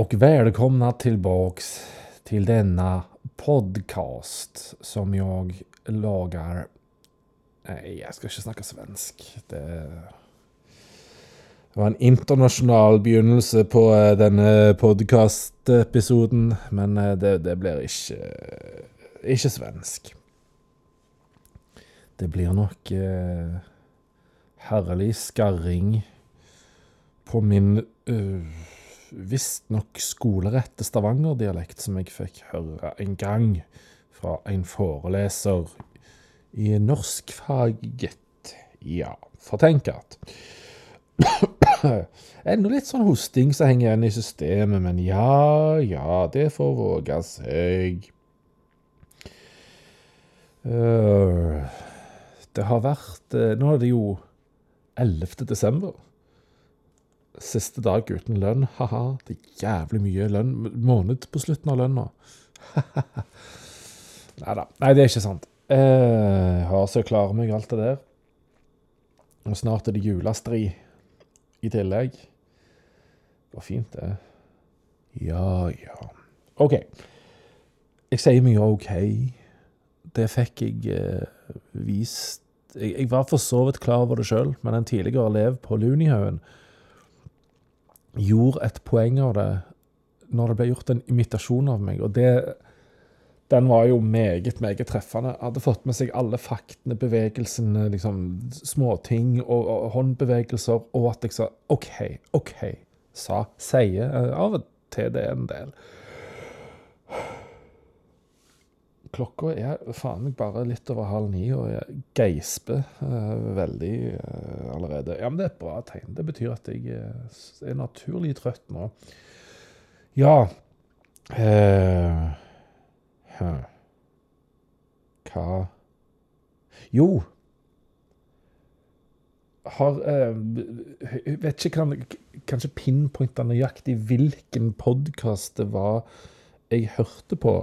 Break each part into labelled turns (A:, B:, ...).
A: och välkomna tillbaks till denna podcast som jag lagar. Nej, jag ska ikke snakke svensk. Det var en internasjonal begynnelse på eh, denne podkastepisoden, men eh, det, det blir ikke, ikke svensk. Det blir nok eh, herlig skarring på min uh, visstnok skolerette stavangerdialekt som jeg fikk høre en gang fra en foreleser i norskfaget. Ja, for tenk at Enda litt sånn hosting som henger igjen i systemet, men ja, ja, det får våge seg. Uh, det har vært uh, Nå er det jo 11. desember. Siste dag uten lønn. Ha-ha. Det er jævlig mye lønn. Måned på slutten av lønna. Nei da. Nei, det er ikke sant. Jeg har så klarer meg alt det der. Og snart er det julestri i tillegg. Det var fint, det. Ja, ja. OK. Jeg sier mye OK. Det fikk jeg eh, vist jeg, jeg, var for så vidt klar over det sjøl, men en tidligere elev på Lunihaugen gjorde et poeng av det når det ble gjort en imitasjon av meg. Og det, den var jo meget, meget treffende. Hadde fått med seg alle faktene, bevegelsene, liksom, småting og, og håndbevegelser, og at jeg sa OK, OK, sa, sier. Eh, av og til det er en del. Klokka er faen meg bare litt over halv ni, og jeg geisper uh, veldig uh, allerede. Ja, men det er et bra tegn. Det betyr at jeg uh, er naturlig trøtt nå. Ja Hva Jo. Har Jeg vet ikke kan, Kanskje pinpointa nøyaktig hvilken podkast det var jeg hørte på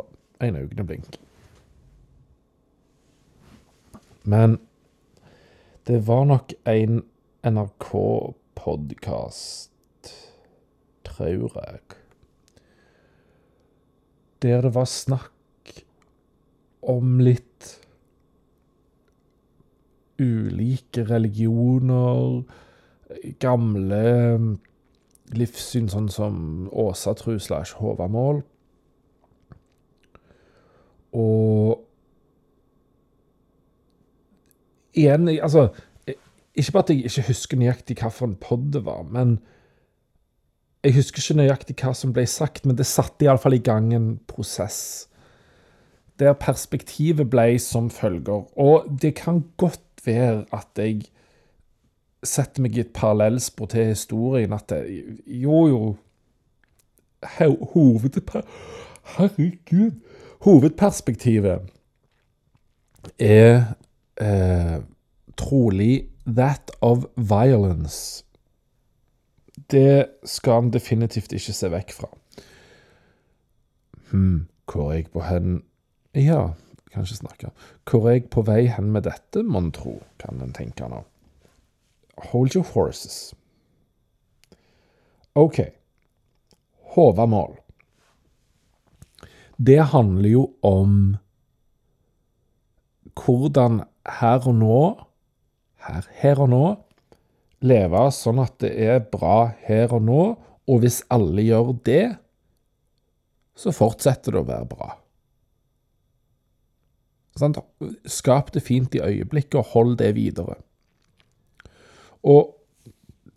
A: en øyeblink. Men det var nok en NRK-podkast, tror jeg, der det var snakk om litt ulike religioner, gamle livssyn, sånn som åsatru slash Håvamål. Og igjen Altså, ikke bare at jeg ikke husker nøyaktig hvilken pod det var, men jeg husker ikke nøyaktig hva som ble sagt, men det satte iallfall i gang en prosess. Der perspektivet ble som følger. Og det kan godt være at jeg setter meg i et parallellspor til historien. At det, jo, jo Hovedper... Herregud. Hovedperspektivet er eh, trolig that of violence. Det skal han definitivt ikke se vekk fra. Hm, hvor er jeg på hen Ja, kan ikke snakke. Hvor er jeg på vei hen med dette, mon tro, kan en tenke nå. Hold your horses. OK. Håvamål. Det handler jo om hvordan her og nå, her, her og nå, leve sånn at det er bra her og nå, og hvis alle gjør det, så fortsetter det å være bra. Skap det fint i øyeblikket, og hold det videre. Og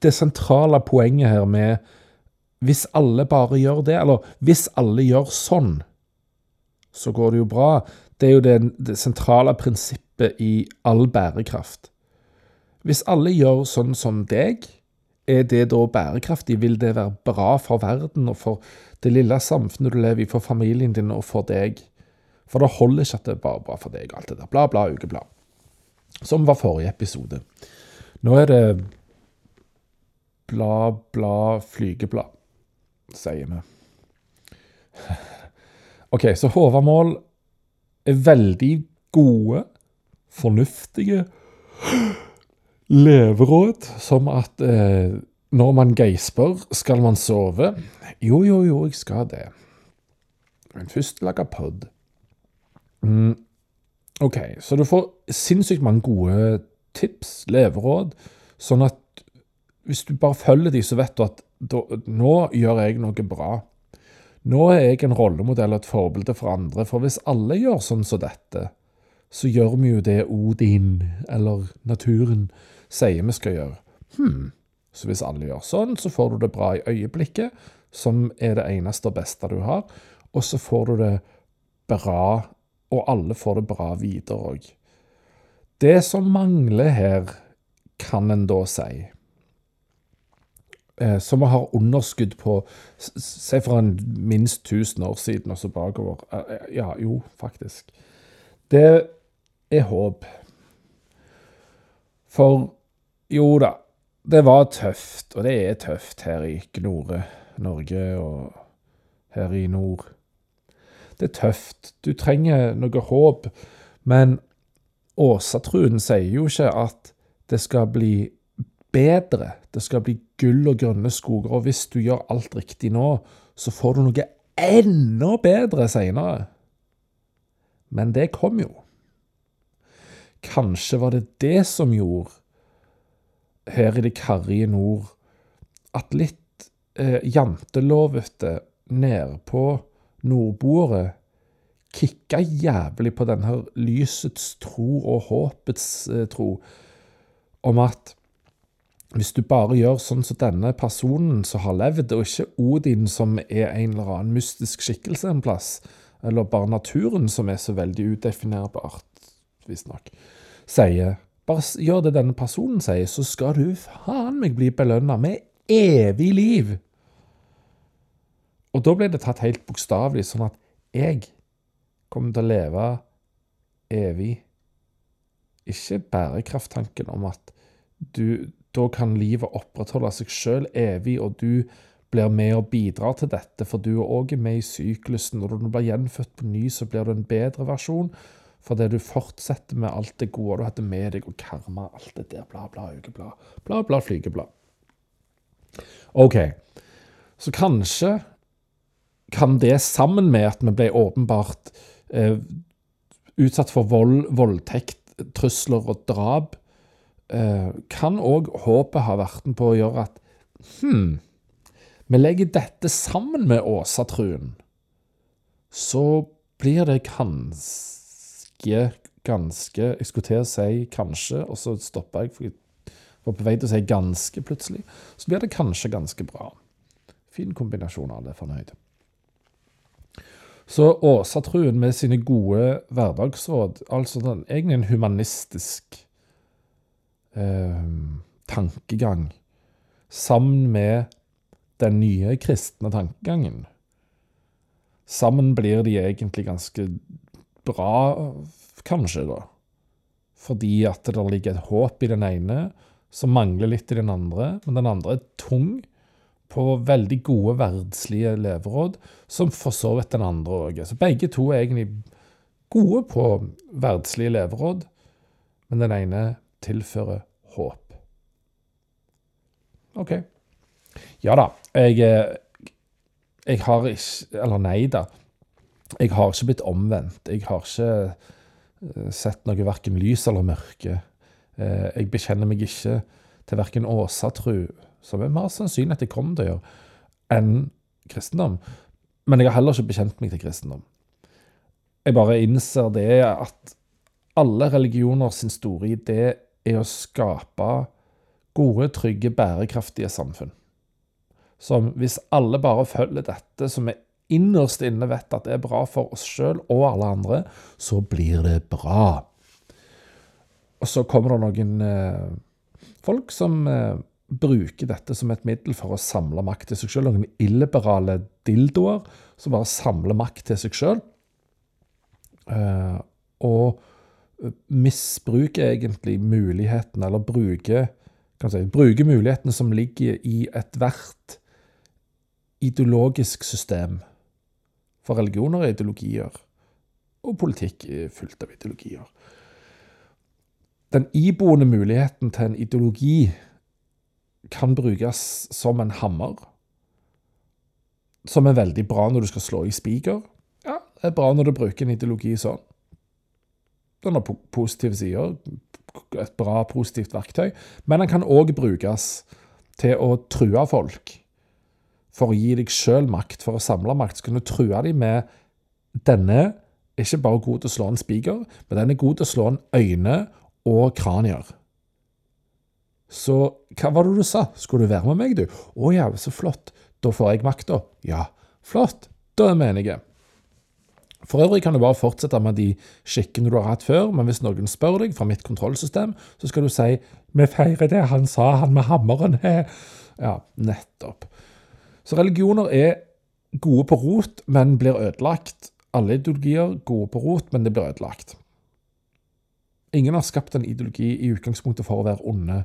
A: det sentrale poenget her med hvis alle bare gjør det, eller hvis alle gjør sånn, så går det jo bra. Det er jo det, det sentrale prinsippet prinsippet i all bærekraft. Hvis alle gjør sånn som deg, er det da bærekraftig? Vil det være bra for verden og for det lille samfunnet du lever i, for familien din og for deg? For det holder ikke at det er bare bra for deg, alt det der. Bla, bla, ukeblad. Som var forrige episode. Nå er det bla, bla, flygeblad, sier vi. OK, så Håvamål er veldig gode fornuftige leveråd, som at eh, når man geisper, skal man sove? Jo, jo, jo, jeg skal det. Men først lage pod. Mm. OK, så du får sinnssykt mange gode tips, leveråd, sånn at hvis du bare følger de, så vet du at da, nå gjør jeg noe bra. Nå er jeg en rollemodell og et forbilde for andre, for hvis alle gjør sånn som dette, så gjør vi jo det Odin, eller naturen, sier vi skal gjøre. Hm, så hvis alle gjør sånn, så får du det bra i øyeblikket, som er det eneste og beste du har, og så får du det bra, og alle får det bra videre òg. Det som mangler her, kan en da si, eh, som vi har underskudd på Si en minst 1000 år siden og bakover. Eh, ja, jo, faktisk. Det er håp. For jo da, det var tøft, og det er tøft her i Gnore, Norge og her i nord. Det er tøft. Du trenger noe håp. Men Åsatruen sier jo ikke at det skal bli bedre. Det skal bli gull og grønne skoger. Og hvis du gjør alt riktig nå, så får du noe enda bedre seinere. Men det kom jo. Kanskje var det det som gjorde her i det karrige nord at litt eh, jantelovete nedpå nordboere kicka jævlig på denne lysets tro og håpets eh, tro om at hvis du bare gjør sånn som denne personen som har levd, og ikke Odin som er en eller annen mystisk skikkelse en plass, eller bare naturen som er så veldig udefinerbart, visstnok, sier bare gjør det denne personen sier, så skal du faen meg bli belønna med evig liv. Og da ble det tatt helt bokstavelig, sånn at jeg kommer til å leve evig. Ikke bærekrafttanken om at du, da kan livet opprettholde seg sjøl evig, og du blir med og bidrar til dette, for du er òg med i syklusen. Når du blir gjenfødt på ny, så blir du en bedre versjon. Fordi du fortsetter med alt det gode du hadde med deg, og karma, alt det der, bla, bla, ukeblad, bla, bla, flygeblad. OK, så kanskje kan det sammen med at vi ble åpenbart eh, utsatt for vold, voldtekt, trusler og drap, eh, kan òg håpet ha vært på å gjøre at hm, vi legger dette sammen med Åsatruen, så blir det kanskje ganske, ganske Jeg skulle til å si kanskje, og så stoppa jeg, for jeg var på vei til å si ganske plutselig. Så blir det kanskje ganske bra. Fin kombinasjon av det, fornøyd. Så Åsatruen med sine gode hverdagsråd, altså den, egentlig en humanistisk eh, tankegang, sammen med den nye kristne tankegangen. Sammen blir de egentlig ganske bra, kanskje, da. Fordi at det ligger et håp i den ene som mangler litt i den andre. Men den andre er tung på veldig gode verdslige leveråd, som for så vidt den andre òg er. Så begge to er egentlig gode på verdslige leveråd, men den ene tilfører håp. OK. Ja da. Jeg, eh, jeg har ikke Eller nei da. Jeg har ikke blitt omvendt. Jeg har ikke eh, sett noe verken lys eller mørke. Eh, jeg bekjenner meg ikke til verken åsatru, som er mer sannsynlig at jeg kommer til å gjøre, enn kristendom. Men jeg har heller ikke bekjent meg til kristendom. Jeg bare innser det at alle religioner sin store idé er å skape gode, trygge, bærekraftige samfunn. Som hvis alle bare følger dette, som er innerst inne vet at det er bra for oss sjøl og alle andre, så blir det bra. Og så kommer det noen eh, folk som eh, bruker dette som et middel for å samle makt til seg sjøl. Noen illiberale dildoer som bare samler makt til seg sjøl. Eh, og misbruker egentlig muligheten, eller bruker, si, bruker mulighetene som ligger i ethvert ideologisk system for religioner er ideologier, og politikk er fullt av ideologier. Den iboende muligheten til en ideologi kan brukes som en hammer. Som er veldig bra når du skal slå i spiker. Ja, det er bra når du bruker en ideologi sånn. Den har positive sider, et bra, positivt verktøy. Men den kan òg brukes til å true folk. For å gi deg sjøl makt, for å samle makt. Så kan du true dem med denne er ikke bare god til å slå en spiker, men den er god til å slå en øyne og kranier. Så hva var det du sa? Skulle du være med meg, du? Å ja, så flott. Da får jeg makta. Ja, flott. Da er vi enige. For øvrig kan du bare fortsette med de skikkene du har hatt før, men hvis noen spør deg fra mitt kontrollsystem, så skal du si 'Vi feirer det han sa, han med hammeren'. Ja, nettopp. Så religioner er gode på rot, men blir ødelagt. Alle ideologier gode på rot, men det blir ødelagt. Ingen har skapt en ideologi i utgangspunktet for å være onde.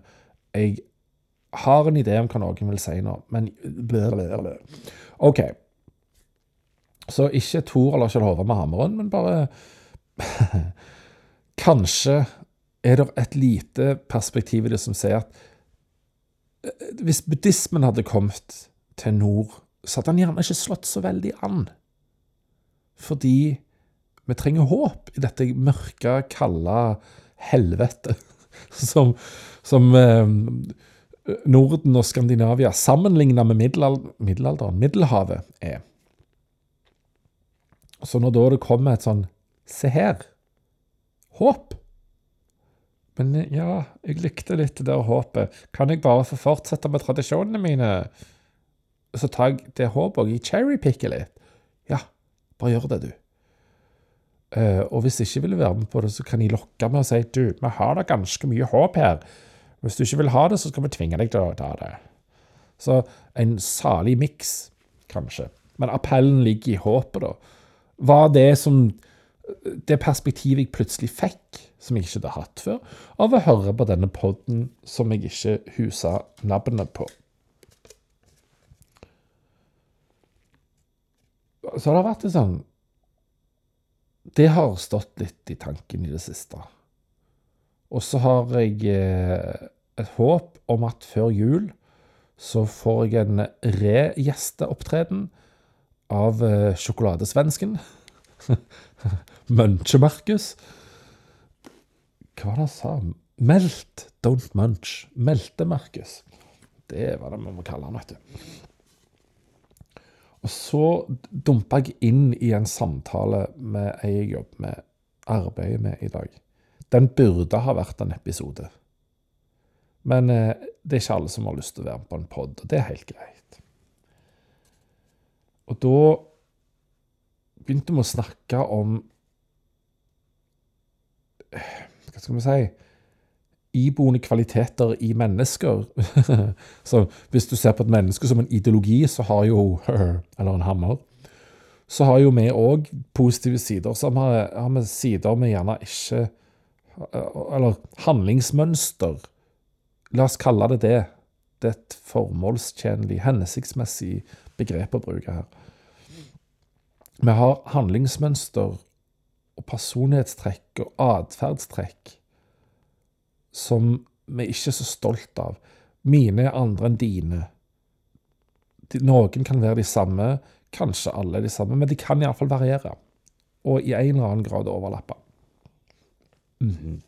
A: Jeg har en idé om hva noen vil si nå, men blablabla. OK. Så ikke Tor eller Kjell Hove med hammeren, men bare Kanskje er det et lite perspektiv i det som sier at eh, hvis buddhismen hadde kommet til nord, så hadde han gjerne ikke slått så veldig an. Fordi vi trenger håp i dette mørke, kalde helvete som, som eh, Norden og Skandinavia, sammenlignet med middelalderen, Middelhavet, er. Så når da det kommer et sånn Se her. Håp. Men ja, jeg likte litt det der håpet. Kan jeg bare få fortsette med tradisjonene mine? Så tar jeg det håpet og jeg cherrypicker litt. Ja, bare gjør det, du. Uh, og hvis jeg ikke vil være med på det, så kan jeg lokke med å si du, vi har da ganske mye håp her. Hvis du ikke vil ha det, så skal vi tvinge deg til å ta det. Så en salig miks, kanskje. Men appellen ligger i håpet, da var det som Det perspektivet jeg plutselig fikk, som jeg ikke hadde hatt før, av å høre på denne poden som jeg ikke husa navnet på. Så har det vært en sånn Det har stått litt i tanken i det siste. Og så har jeg eh, et håp om at før jul så får jeg en re-gjesteopptreden av eh, sjokoladesvensken. Munche-Markus. Hva var det han sa? Melt, don't munch. Melte-Markus. Det var det vi må kalle han, vet du. Og så dumpa jeg inn i en samtale med ei jeg jobber med, arbeider med i dag. Den burde ha vært en episode. Men eh, det er ikke alle som har lyst til å være med på en pod, og det er helt greit. Og da begynte vi å snakke om Hva skal vi si Iboende kvaliteter i mennesker. så hvis du ser på et menneske som en ideologi, så har jo Eller en hammer. Så har jo vi òg positive sider. Så har, har vi sider vi gjerne ikke Eller handlingsmønster. La oss kalle det det. Det er et formålstjenlig, hensiktsmessig begrep å bruke her. Vi har handlingsmønster og personlighetstrekk og atferdstrekk som vi ikke er så stolt av. Mine er andre enn dine. Noen kan være de samme, kanskje alle er de samme, men de kan iallfall variere. Og i en eller annen grad overlappe. Mm -hmm.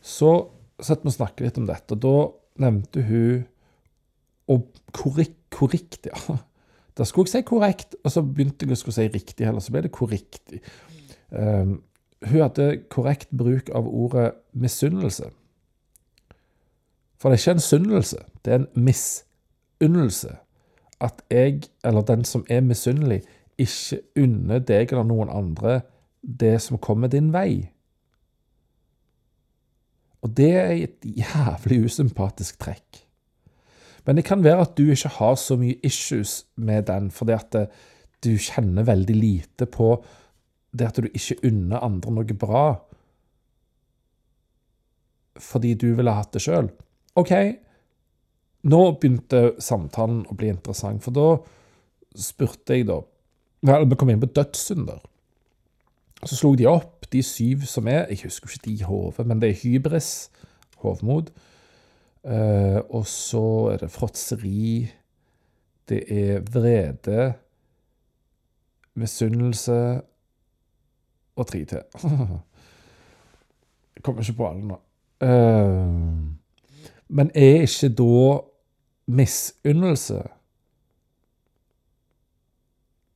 A: Så setter vi og snakker litt om dette. og Da nevnte hun og korrekt, korrekt ja. Da skulle jeg si korrekt, og så begynte jeg å si riktig heller. Så ble det korrekt. Um, hun hadde korrekt bruk av ordet misunnelse. For det er ikke en sunnelse, det er en misunnelse. At jeg, eller den som er misunnelig, ikke unner deg eller noen andre det som kommer din vei. Og det er et jævlig usympatisk trekk. Men det kan være at du ikke har så mye issues med den, fordi at eh, du kjenner veldig lite på det at du ikke unner andre noe bra fordi du ville hatt det sjøl. OK, nå begynte samtalen å bli interessant, for da spurte jeg, da Vi kom inn på dødssynder. Så slo de opp de syv som er Jeg husker ikke de i hodet, men det er hybris, hovmod. Eh, og så er det fråtseri. Det er vrede, misunnelse og tre til. Jeg kommer ikke på alle nå. Uh, men er ikke da misunnelse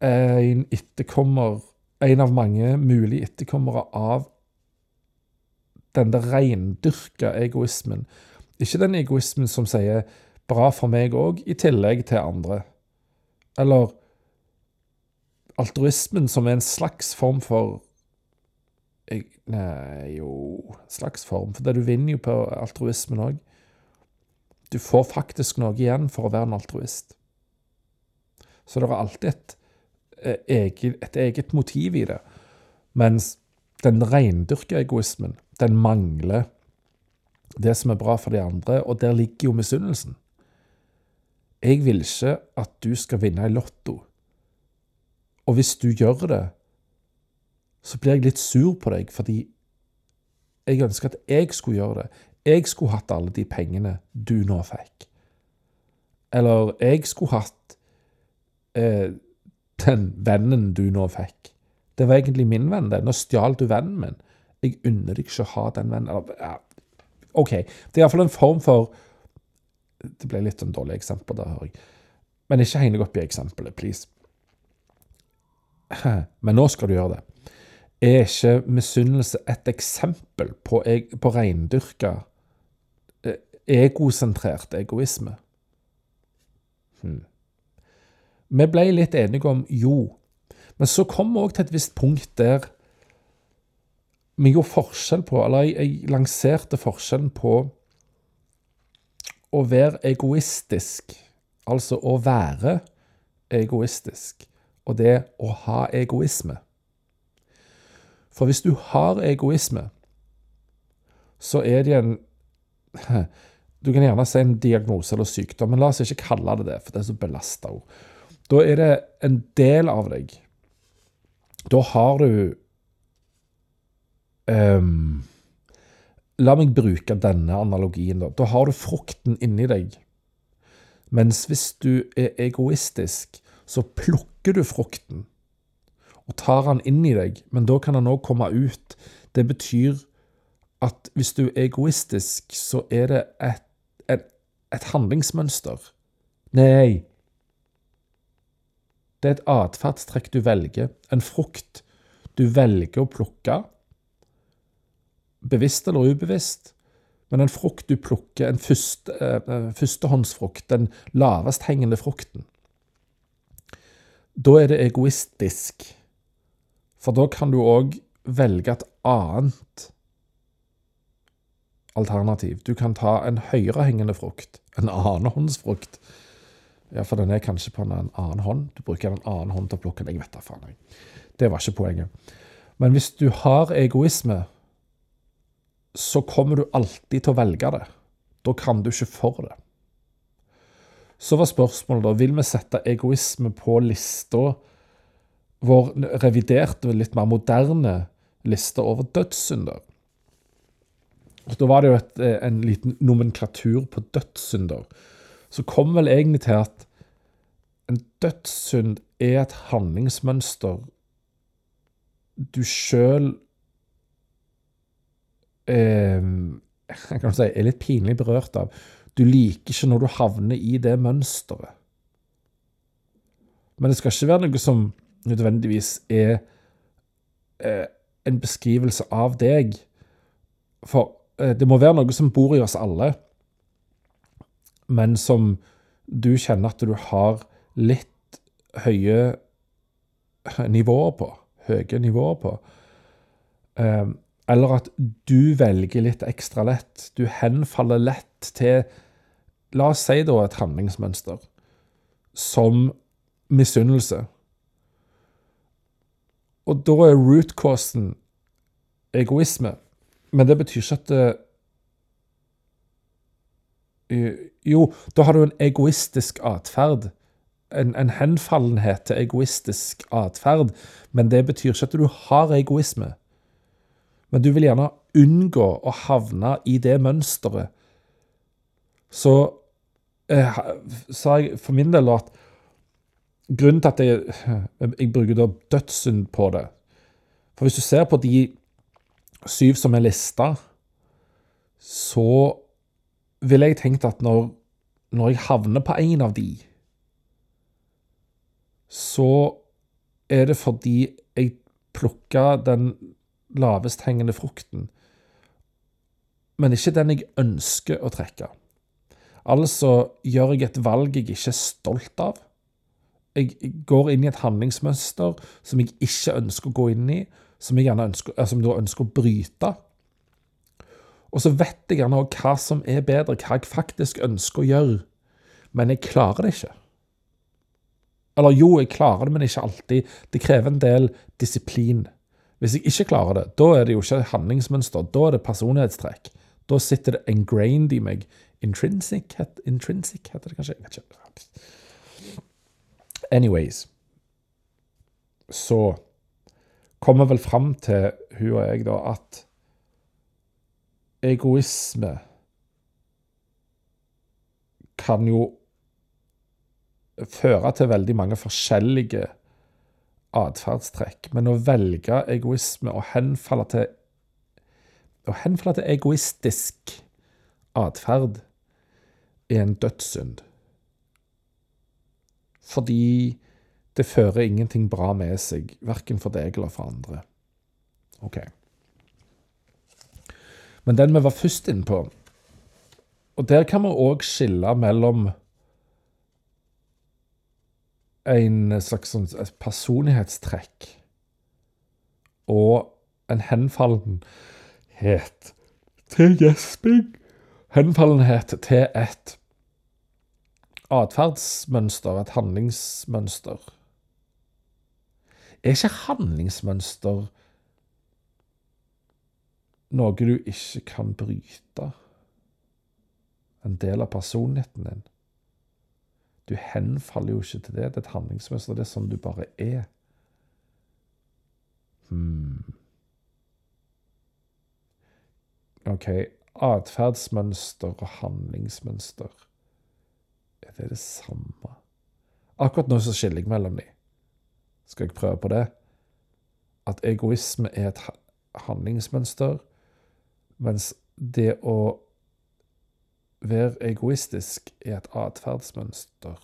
A: en etterkommer En av mange mulige etterkommere av den der reindyrka egoismen? Ikke den egoismen som sier 'bra for meg òg', i tillegg til andre. Eller altruismen som er en slags form for Nei, jo Slags form. For det du vinner jo på altruismen òg. Du får faktisk noe igjen for å være en altruist. Så det er alltid et, eh, eget, et eget motiv i det. Mens den rendyrka egoismen, den mangler det som er bra for de andre, og der ligger jo misunnelsen. Jeg vil ikke at du skal vinne i Lotto. Og hvis du gjør det, så blir jeg litt sur på deg, fordi jeg ønsker at jeg skulle gjøre det. Jeg skulle hatt alle de pengene du nå fikk. Eller jeg skulle hatt eh, den vennen du nå fikk. Det var egentlig min venn, det. Nå stjal du vennen min. Jeg unner deg ikke å ha den vennen. Eller, ja, OK. Det er iallfall en form for Det ble litt sånn dårlig eksempel der, hører jeg. Men ikke heng deg opp i eksempelet, please. Men nå skal du gjøre det. Er ikke misunnelse et eksempel på, på reindyrka, eh, egosentrert egoisme? Hmm. Vi ble litt enige om jo, men så kom vi òg til et visst punkt der vi gjorde forskjell på, eller jeg, jeg lanserte forskjellen på å være egoistisk, altså å være egoistisk, og det å ha egoisme. For hvis du har egoisme, så er det en Du kan gjerne si en diagnose eller sykdom, men la oss ikke kalle det det, for det er så belasta ord. Da er det en del av deg. Da har du um, La meg bruke denne analogien. Da Da har du frukten inni deg. Mens hvis du er egoistisk, så plukker du frukten og tar han inn i deg, men da kan han òg komme ut. Det betyr at hvis du er egoistisk, så er det et, et, et handlingsmønster. Nei. Det er et atferdstrekk du velger, en frukt du velger å plukke bevisst eller ubevisst, men en frukt du plukker, en første, eh, førstehåndsfrukt, den lavest hengende frukten, da er det egoistisk. For da kan du òg velge et annet alternativ. Du kan ta en høyrehengende frukt, en annenhåndsfrukt. Ja, for den er kanskje på en annen hånd. Du bruker en annen hånd til å plukke den. Jeg vet da faen. Det var ikke poenget. Men hvis du har egoisme, så kommer du alltid til å velge det. Da kan du ikke for det. Så var spørsmålet da, vil vi sette egoisme på lista, vår reviderte, litt mer moderne liste over dødssynder? Da var det jo et, eh, en liten nomenklatur på dødssynder. Så kom vel egentlig til at en dødssynd er et handlingsmønster du sjøl eh, kan si, er litt pinlig berørt av. Du liker ikke når du havner i det mønsteret. Men det skal ikke være noe som nødvendigvis er eh, en beskrivelse av deg. For eh, det må være noe som bor i oss alle, men som du kjenner at du har litt høye nivåer på. Høye nivåer på. Um, eller at du velger litt ekstra lett. Du henfaller lett til La oss si da et handlingsmønster som misunnelse. Og da er root causen egoisme. Men det betyr ikke at det, Jo, da har du en egoistisk atferd. En, en, henfallenhet til egoistisk atferd. Men det betyr ikke at du har egoisme men du vil gjerne unngå å havne i det mønsteret så eh, sa jeg for min del at grunnen til at jeg, jeg bruker da dødssynd på det For hvis du ser på de syv som er lista, så ville jeg tenkt at når, når jeg havner på en av de, så er det fordi jeg plukka den lavest hengende frukten, men ikke den jeg ønsker å trekke. Altså gjør jeg et valg jeg ikke er stolt av. Jeg går inn i et handlingsmønster som jeg ikke ønsker å gå inn i, som jeg ønsker, som da ønsker å bryte. Og så vet jeg gjerne hva som er bedre, hva jeg faktisk ønsker å gjøre, men jeg klarer det ikke. Eller jo, jeg klarer det, men ikke alltid. Det krever en del disiplin. Hvis jeg ikke klarer det, da er det jo ikke handlingsmønster, da er det personlighetstrekk. Da sitter det engrained i meg. Intrinsic, intrinsic heter det kanskje? Jeg vet ikke. Anyways. Så kommer vel fram til hun og jeg, da, at egoisme kan jo føre til veldig mange forskjellige atferdstrekk. Men å velge egoisme og henfalle til å henfalle til egoistisk atferd er en dødssynd. Fordi det fører ingenting bra med seg, verken for deg eller for andre. Ok. Men den vi var først inne på, og der kan vi òg skille mellom en slags sånn personlighetstrekk og en henfallenhet til gjesping. Henfallenhet til et atferdsmønster, et handlingsmønster. Er ikke handlingsmønster noe du ikke kan bryte? En del av personligheten din? Du henfaller jo ikke til det. Det er et handlingsmønster. Det er sånn du bare er. Hmm. OK. Atferdsmønster og handlingsmønster. Er det det samme? Akkurat nå så skiller jeg mellom de. Skal jeg prøve på det? At egoisme er et handlingsmønster, mens det å være egoistisk er et atferdsmønster.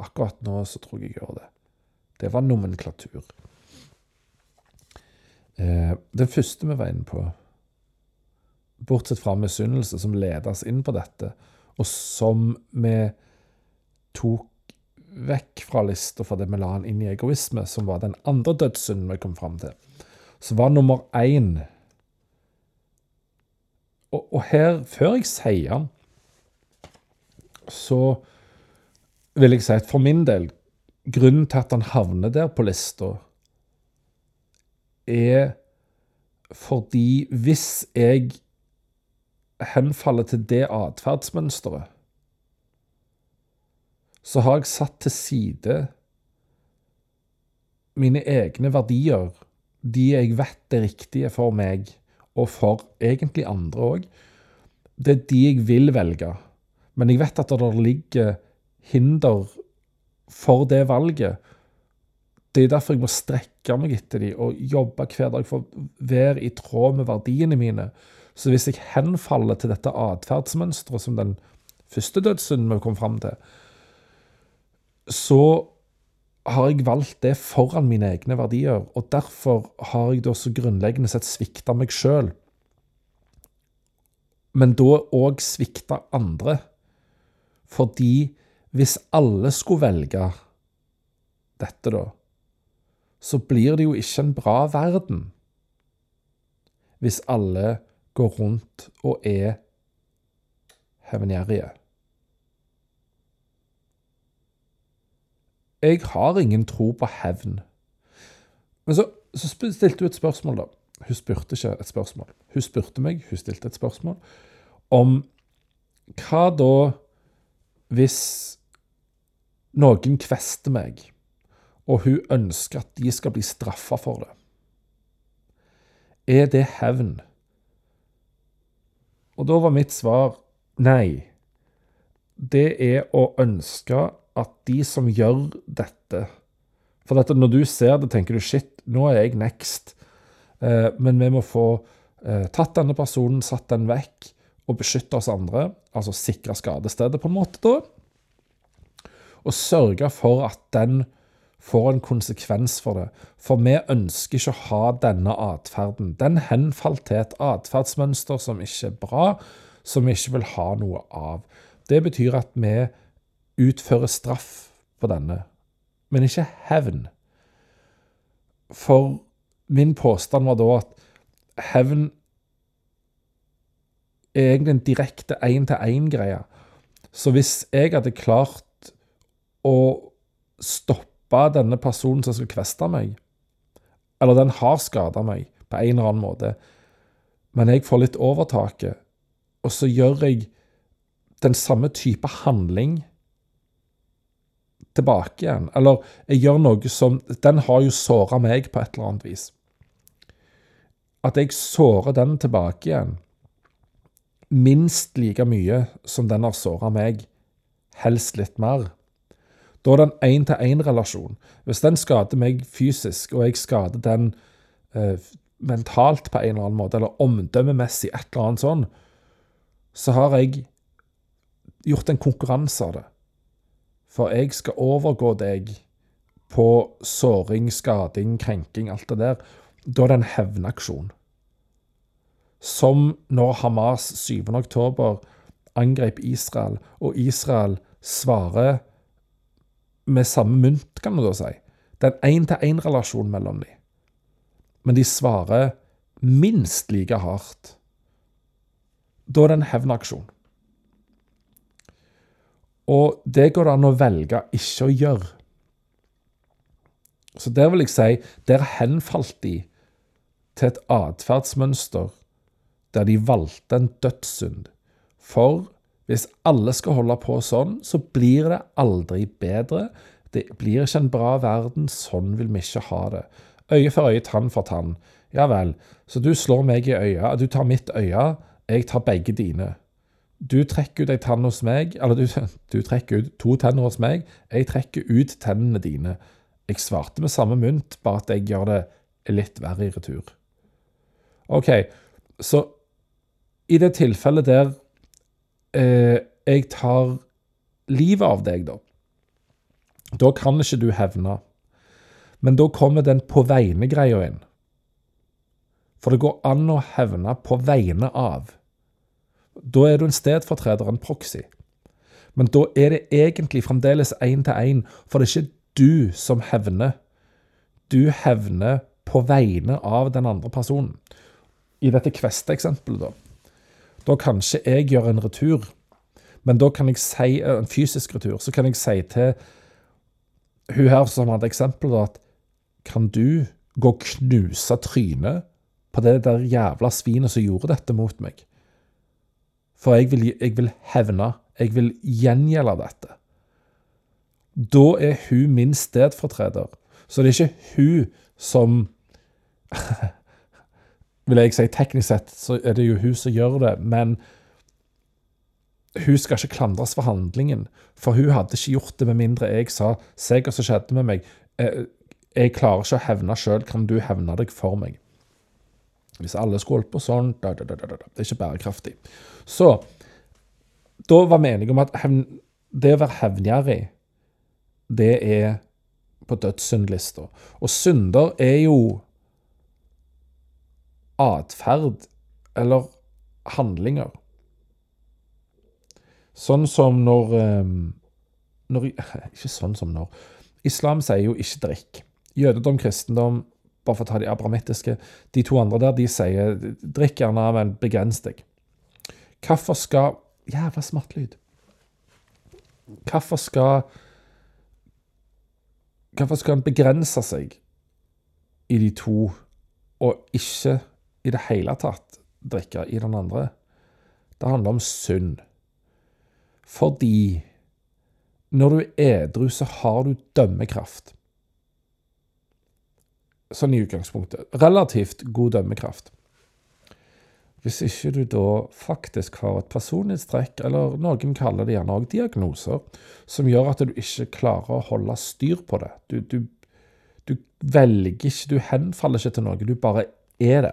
A: Akkurat nå så tror jeg jeg gjør det. Det var nomenklatur. Eh, den første vi var inne på, bortsett fra misunnelse, som leder oss inn på dette, og som vi tok vekk fra lista fordi vi la den inn i egoisme, som var den andre dødssynden vi kom fram til, så var nummer én og, og her, før jeg sier den, så vil jeg si at for min del Grunnen til at han havner der på lista, er fordi hvis jeg henfaller til det atferdsmønsteret, så har jeg satt til side mine egne verdier, de jeg vet er riktige for meg og for egentlig andre òg. Det er de jeg vil velge. Men jeg vet at det ligger hinder for det valget. Det er derfor jeg må strekke meg etter de og jobbe hver dag for å være i tråd med verdiene mine. Så hvis jeg henfaller til dette atferdsmønsteret som den første dødssynden vi kom fram til, så har jeg valgt det foran mine egne verdier, og derfor har jeg da så grunnleggende sett svikta meg sjøl. Men da òg svikta andre. Fordi hvis alle skulle velge dette, da, så blir det jo ikke en bra verden. Hvis alle går rundt og er hevngjerrige. Jeg har ingen tro på hevn. Men så, så stilte hun et spørsmål, da. Hun spurte ikke et spørsmål. Hun spurte meg, hun stilte et spørsmål om hva da hvis noen kvester meg, og hun ønsker at de skal bli straffa for det? Er det hevn? Og da var mitt svar nei. Det er å ønske at de som gjør dette For dette, når du ser det, tenker du shit, nå er jeg next. Eh, men vi må få eh, tatt denne personen, satt den vekk, og beskytte oss andre. Altså sikre skadestedet, på en måte, da. Og sørge for at den får en konsekvens for det. For vi ønsker ikke å ha denne atferden. Den henfalt til et atferdsmønster som ikke er bra, som vi ikke vil ha noe av. Det betyr at vi utfører straff på denne, men ikke hevn. For min påstand var da at hevn er egentlig en direkte én-til-én-greie. Så hvis jeg hadde klart å stoppe denne personen som skal kveste meg, eller den har skada meg på en eller annen måte, men jeg får litt overtaket, og så gjør jeg den samme type handling tilbake igjen. Eller jeg gjør noe som Den har jo såra meg på et eller annet vis. At jeg sårer den tilbake igjen minst like mye som den har såra meg, helst litt mer. Da er det en én-til-én-relasjon. Hvis den skader meg fysisk, og jeg skader den eh, mentalt på en eller annen måte, eller omdømmemessig, et eller annet sånn, så har jeg gjort en konkurranse av det. For jeg skal overgå deg på såring, skading, krenking, alt det der. Da er det en hevnaksjon. Som når Hamas 7. oktober angrep Israel, og Israel svarer med samme mynt, kan man da si. Det er en én-til-én-relasjon mellom dem. Men de svarer minst like hardt. Da er det en hevnaksjon. Og det går det an å velge ikke å gjøre. Så der vil jeg si der henfalt de til et atferdsmønster der de valgte en dødssynd. For hvis alle skal holde på sånn, så blir det aldri bedre. Det blir ikke en bra verden. Sånn vil vi ikke ha det. Øye for øye, tann for tann. Ja vel, så du slår meg i øyet. Du tar mitt øye, jeg tar begge dine. Du trekker ut ei tann hos meg, eller du, du, trekker ut to tenner hos meg. Jeg trekker ut tennene dine. Jeg svarte med samme mynt, bare at jeg gjør det litt verre i retur. OK, så i det tilfellet der eh, jeg tar livet av deg, da, da kan ikke du hevne. Men da kommer den på vegne-greia inn. For det går an å hevne på vegne av. Da er du en stedfortreder, en proxy. Men da er det egentlig fremdeles én til én, for det er ikke du som hevner. Du hevner på vegne av den andre personen. I dette Kveste-eksempelet, da. Da kan ikke jeg gjøre en retur, men da kan jeg si en fysisk retur. Så kan jeg si til hun her som hadde eksempel, at kan du gå og knuse trynet på det der jævla svinet som gjorde dette mot meg? For jeg vil, jeg vil hevne. Jeg vil gjengjelde dette. Da er hun min stedfortreder. Så det er ikke hun som Vil jeg si teknisk sett, så er det jo hun som gjør det, men hun skal ikke klandres for handlingen. For hun hadde ikke gjort det med mindre jeg sa 'se hva som skjedde med meg'. Jeg, jeg klarer ikke å hevne sjøl, kan du hevne deg for meg? Hvis alle skulle holdt på sånn da, da, da, da, Det er ikke bærekraftig. Så da var vi enige om at det å være hevngjerrig, det er på dødssyndlista. Og synder er jo atferd eller handlinger. Sånn som når, ehm, når Ikke sånn som når. Islam sier jo 'ikke drikk'. Jødedom, kristendom, bare for å ta de abramittiske. De to andre der de sier drikk gjerne, men begrens deg. Hvorfor skal Jævla smattlyd. Hvorfor skal Hvorfor skal en begrense seg i de to, og ikke i det hele tatt drikke i den andre? Det handler om synd. Fordi når du er edru, så har du dømmekraft sånn i utgangspunktet. Relativt god dømmekraft. hvis ikke du da faktisk har et personlighetstrekk, eller noen kaller det gjerne òg diagnoser, som gjør at du ikke klarer å holde styr på det. Du, du, du velger ikke, du henfaller ikke til noe, du bare er det.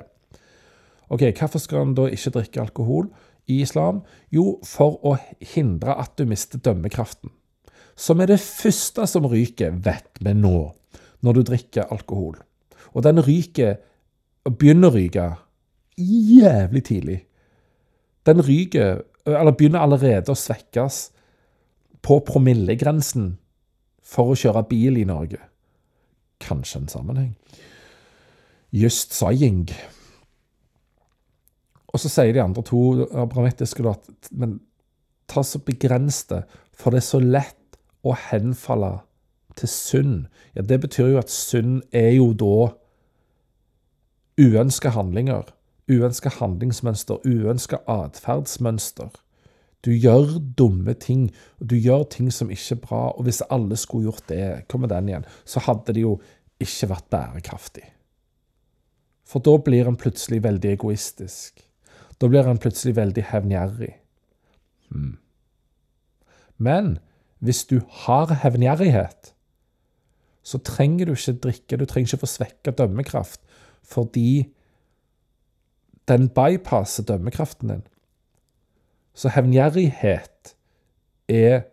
A: Ok, Hvorfor skal en da ikke drikke alkohol i islam? Jo, for å hindre at du mister dømmekraften. Som er det første som ryker, vet vi nå, når du drikker alkohol. Og den ryker, og begynner å ryke, jævlig tidlig. Den ryker, eller begynner allerede å svekkes på promillegrensen for å kjøre bil i Norge. Kanskje en sammenheng. Just saying. Og så sier de andre to abramittiske at men ta så begrens det, for det er så lett å henfalle til synd. Ja, det betyr jo at synd er jo da uønska handlinger, uønska handlingsmønster, uønska atferdsmønster. Du gjør dumme ting, og du gjør ting som ikke er bra. Og hvis alle skulle gjort det, kommer den igjen, så hadde det jo ikke vært bærekraftig. For da blir en plutselig veldig egoistisk. Da blir han plutselig veldig hevngjerrig. Hmm. Men hvis du har hevngjerrighet, så trenger du ikke drikke, du trenger ikke få svekka dømmekraft, fordi den bypasser dømmekraften din. Så hevngjerrighet er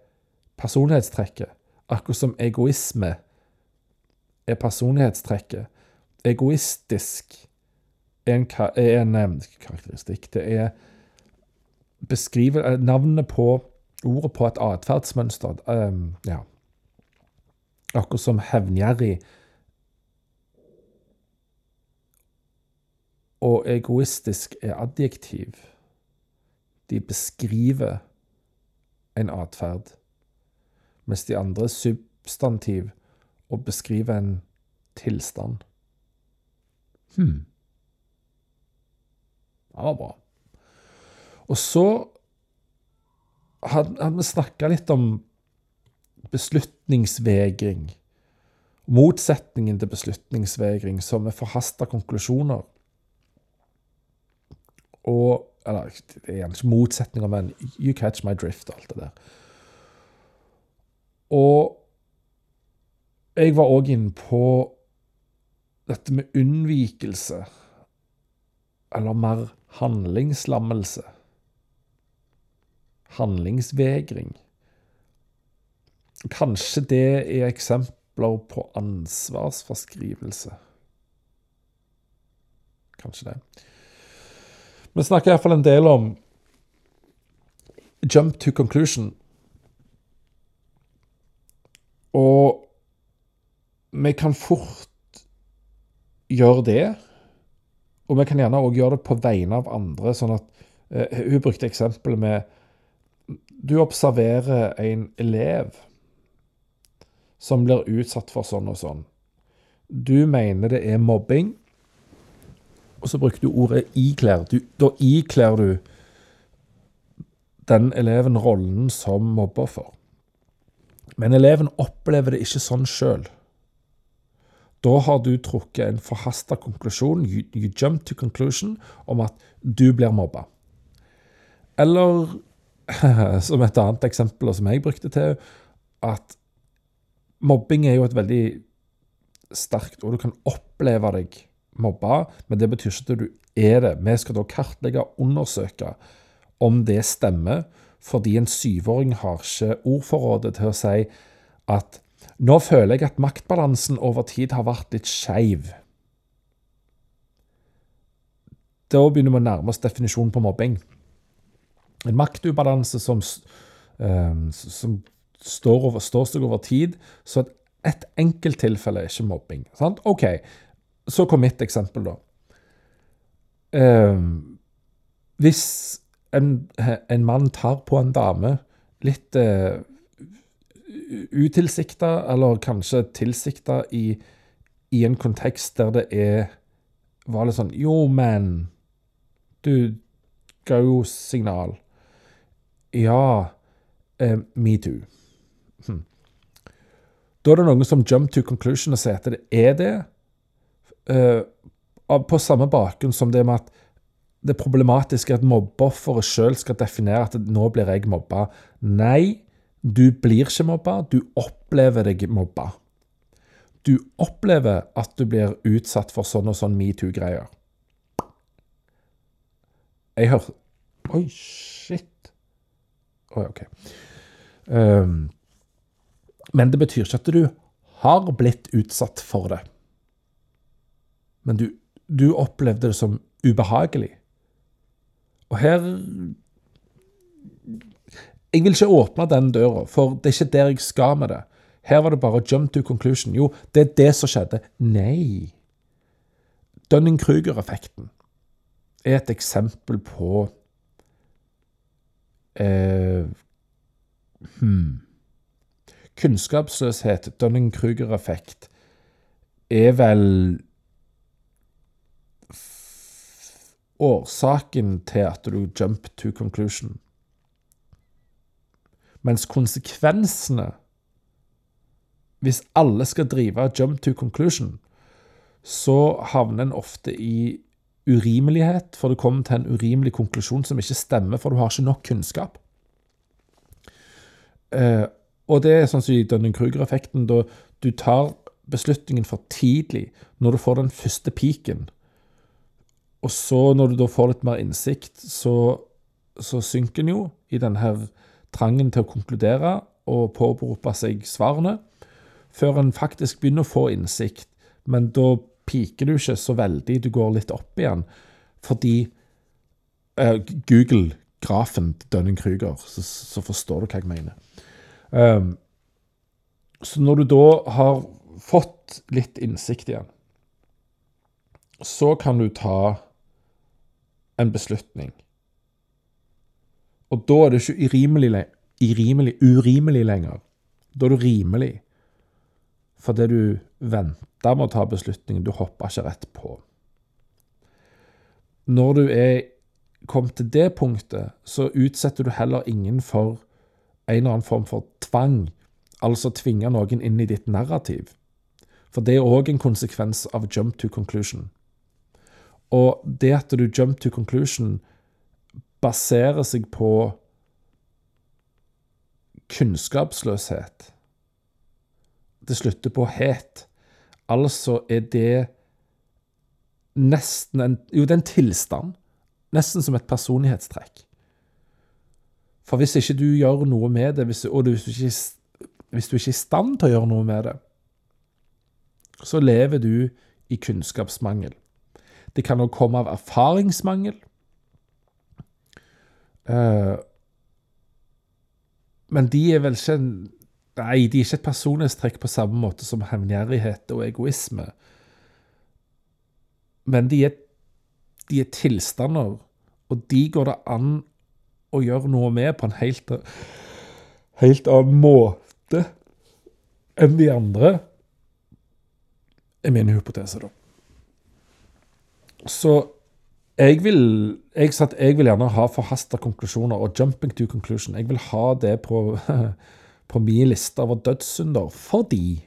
A: personlighetstrekket, akkurat som egoisme er personlighetstrekket. Egoistisk en, er en eh, karakteristikk. Det er beskriver eh, navnet på ordet på et atferdsmønster. Um, ja. Akkurat som hevngjerrig og egoistisk er adjektiv. De beskriver en atferd, mens de andre er substantiv og beskriver en tilstand. Hm. Det var bra. Og så hadde vi snakka litt om beslutningsvegring. Motsetningen til beslutningsvegring, som er forhasta konklusjoner. Og Eller det er gjerne ikke motsetninger, men you catch my drift og alt det der. Og jeg var òg inne på dette med unnvikelse, eller mer handlingslammelse handlingsvegring. Kanskje det er eksempler på ansvarsforskrivelse. Kanskje det. Vi snakker iallfall en del om jump to conclusion. Og vi kan fort gjøre det. Og vi kan gjerne òg gjøre det på vegne av andre. sånn at uh, Hun brukte eksempelet med du observerer en elev som blir utsatt for sånn og sånn. Du mener det er mobbing, og så bruker du ordet iklær. Du, da ikler du den eleven rollen som mobbeoffer. Men eleven opplever det ikke sånn sjøl. Da har du trukket en forhasta konklusjon, you, you jump to conclusion, om at du blir mobba. Eller som et annet eksempel som jeg brukte til, at mobbing er jo et veldig sterkt ord. Du kan oppleve deg mobba, men det betyr ikke at du er det. Vi skal da kartlegge og undersøke om det stemmer, fordi en syvåring har ikke ordforrådet til å si at nå føler jeg at maktbalansen over tid har vært litt skeiv. Da begynner vi å nærme oss definisjonen på mobbing en maktubalanse som, um, som står, over, står, seg over tid. Så et, enkelt enkelttilfelle er ikke mobbing. Sant? OK, så kom mitt eksempel, da. Um, hvis en, en, mann tar på en dame litt uh, utilsikta, eller kanskje tilsikta, i, i, en kontekst der det er var litt sånn Jo, men Du ga jo signal. Ja, eh, metoo. Hm. Da er det noen som jump to conclusion og sier at det er det. Eh, på samme bakgrunn som det med at det problematiske er at mobbeofferet sjøl skal definere at nå blir jeg mobba. Nei, du blir ikke mobba, du opplever deg mobba. Du opplever at du blir utsatt for sånn og sånn metoo-greier. Jeg hører Oi, shit. Oi, OK. Um, men det betyr ikke at du har blitt utsatt for det. Men du, du opplevde det som ubehagelig. Og her Jeg vil ikke åpne den døra, for det er ikke der jeg skal med det. Her var det bare jump to conclusion. Jo, det er det som skjedde. Nei. Dunning-Kruger-effekten er et eksempel på eh, hmm. Kunnskapsløshet, Dunning-Kruger-effekt, er vel årsaken til at du jump to conclusion. Mens konsekvensene Hvis alle skal drive jump to conclusion, så havner en ofte i urimelighet, for det kommer til en urimelig konklusjon som ikke stemmer, for du har ikke nok kunnskap. Eh, og det er sånn som i Dunning-Kruger-effekten, da du tar beslutningen for tidlig, når du får den første piken. Og så, når du da får litt mer innsikt, så, så synker den jo i denne her trangen til å konkludere og påberope seg svarene, før en faktisk begynner å få innsikt. Men da piker du ikke så veldig, du går litt opp igjen. Fordi uh, Google grafen til Dunning-Kruger, så, så, forstår du hva jeg mener. Um, så når du da har fått litt innsikt igjen, så kan du ta en beslutning. Og da er det ikke urimelig, irimelig, urimelig lenger. Da er du rimelig. Fordi du venta med å ta beslutningen. Du hoppa ikke rett på. Når du er kommet til det punktet, så utsetter du heller ingen for en eller annen form for tvang. Altså tvinge noen inn i ditt narrativ. For det er òg en konsekvens av jump to conclusion. Og det at du jump to conclusion baserer seg på kunnskapsløshet. Det slutter på het. Altså er det nesten en Jo, det er en tilstand. Nesten som et personlighetstrekk. For hvis ikke du gjør noe med det, hvis, og hvis du, ikke, hvis du ikke er i stand til å gjøre noe med det, så lever du i kunnskapsmangel. Det kan òg komme av erfaringsmangel. Uh, men de er vel ikke Nei, de er ikke et personlighetstrekk på samme måte som hevngjerrighet og egoisme. Men de er, de er tilstander, og de går det an å gjøre noe med på en helt, helt annen måte enn de andre, er min hypotese, da. Så jeg vil, jeg, satt, jeg vil gjerne ha forhasta konklusjoner og jumping to conclusion. Jeg vil ha det på, på min liste over dødssynder, fordi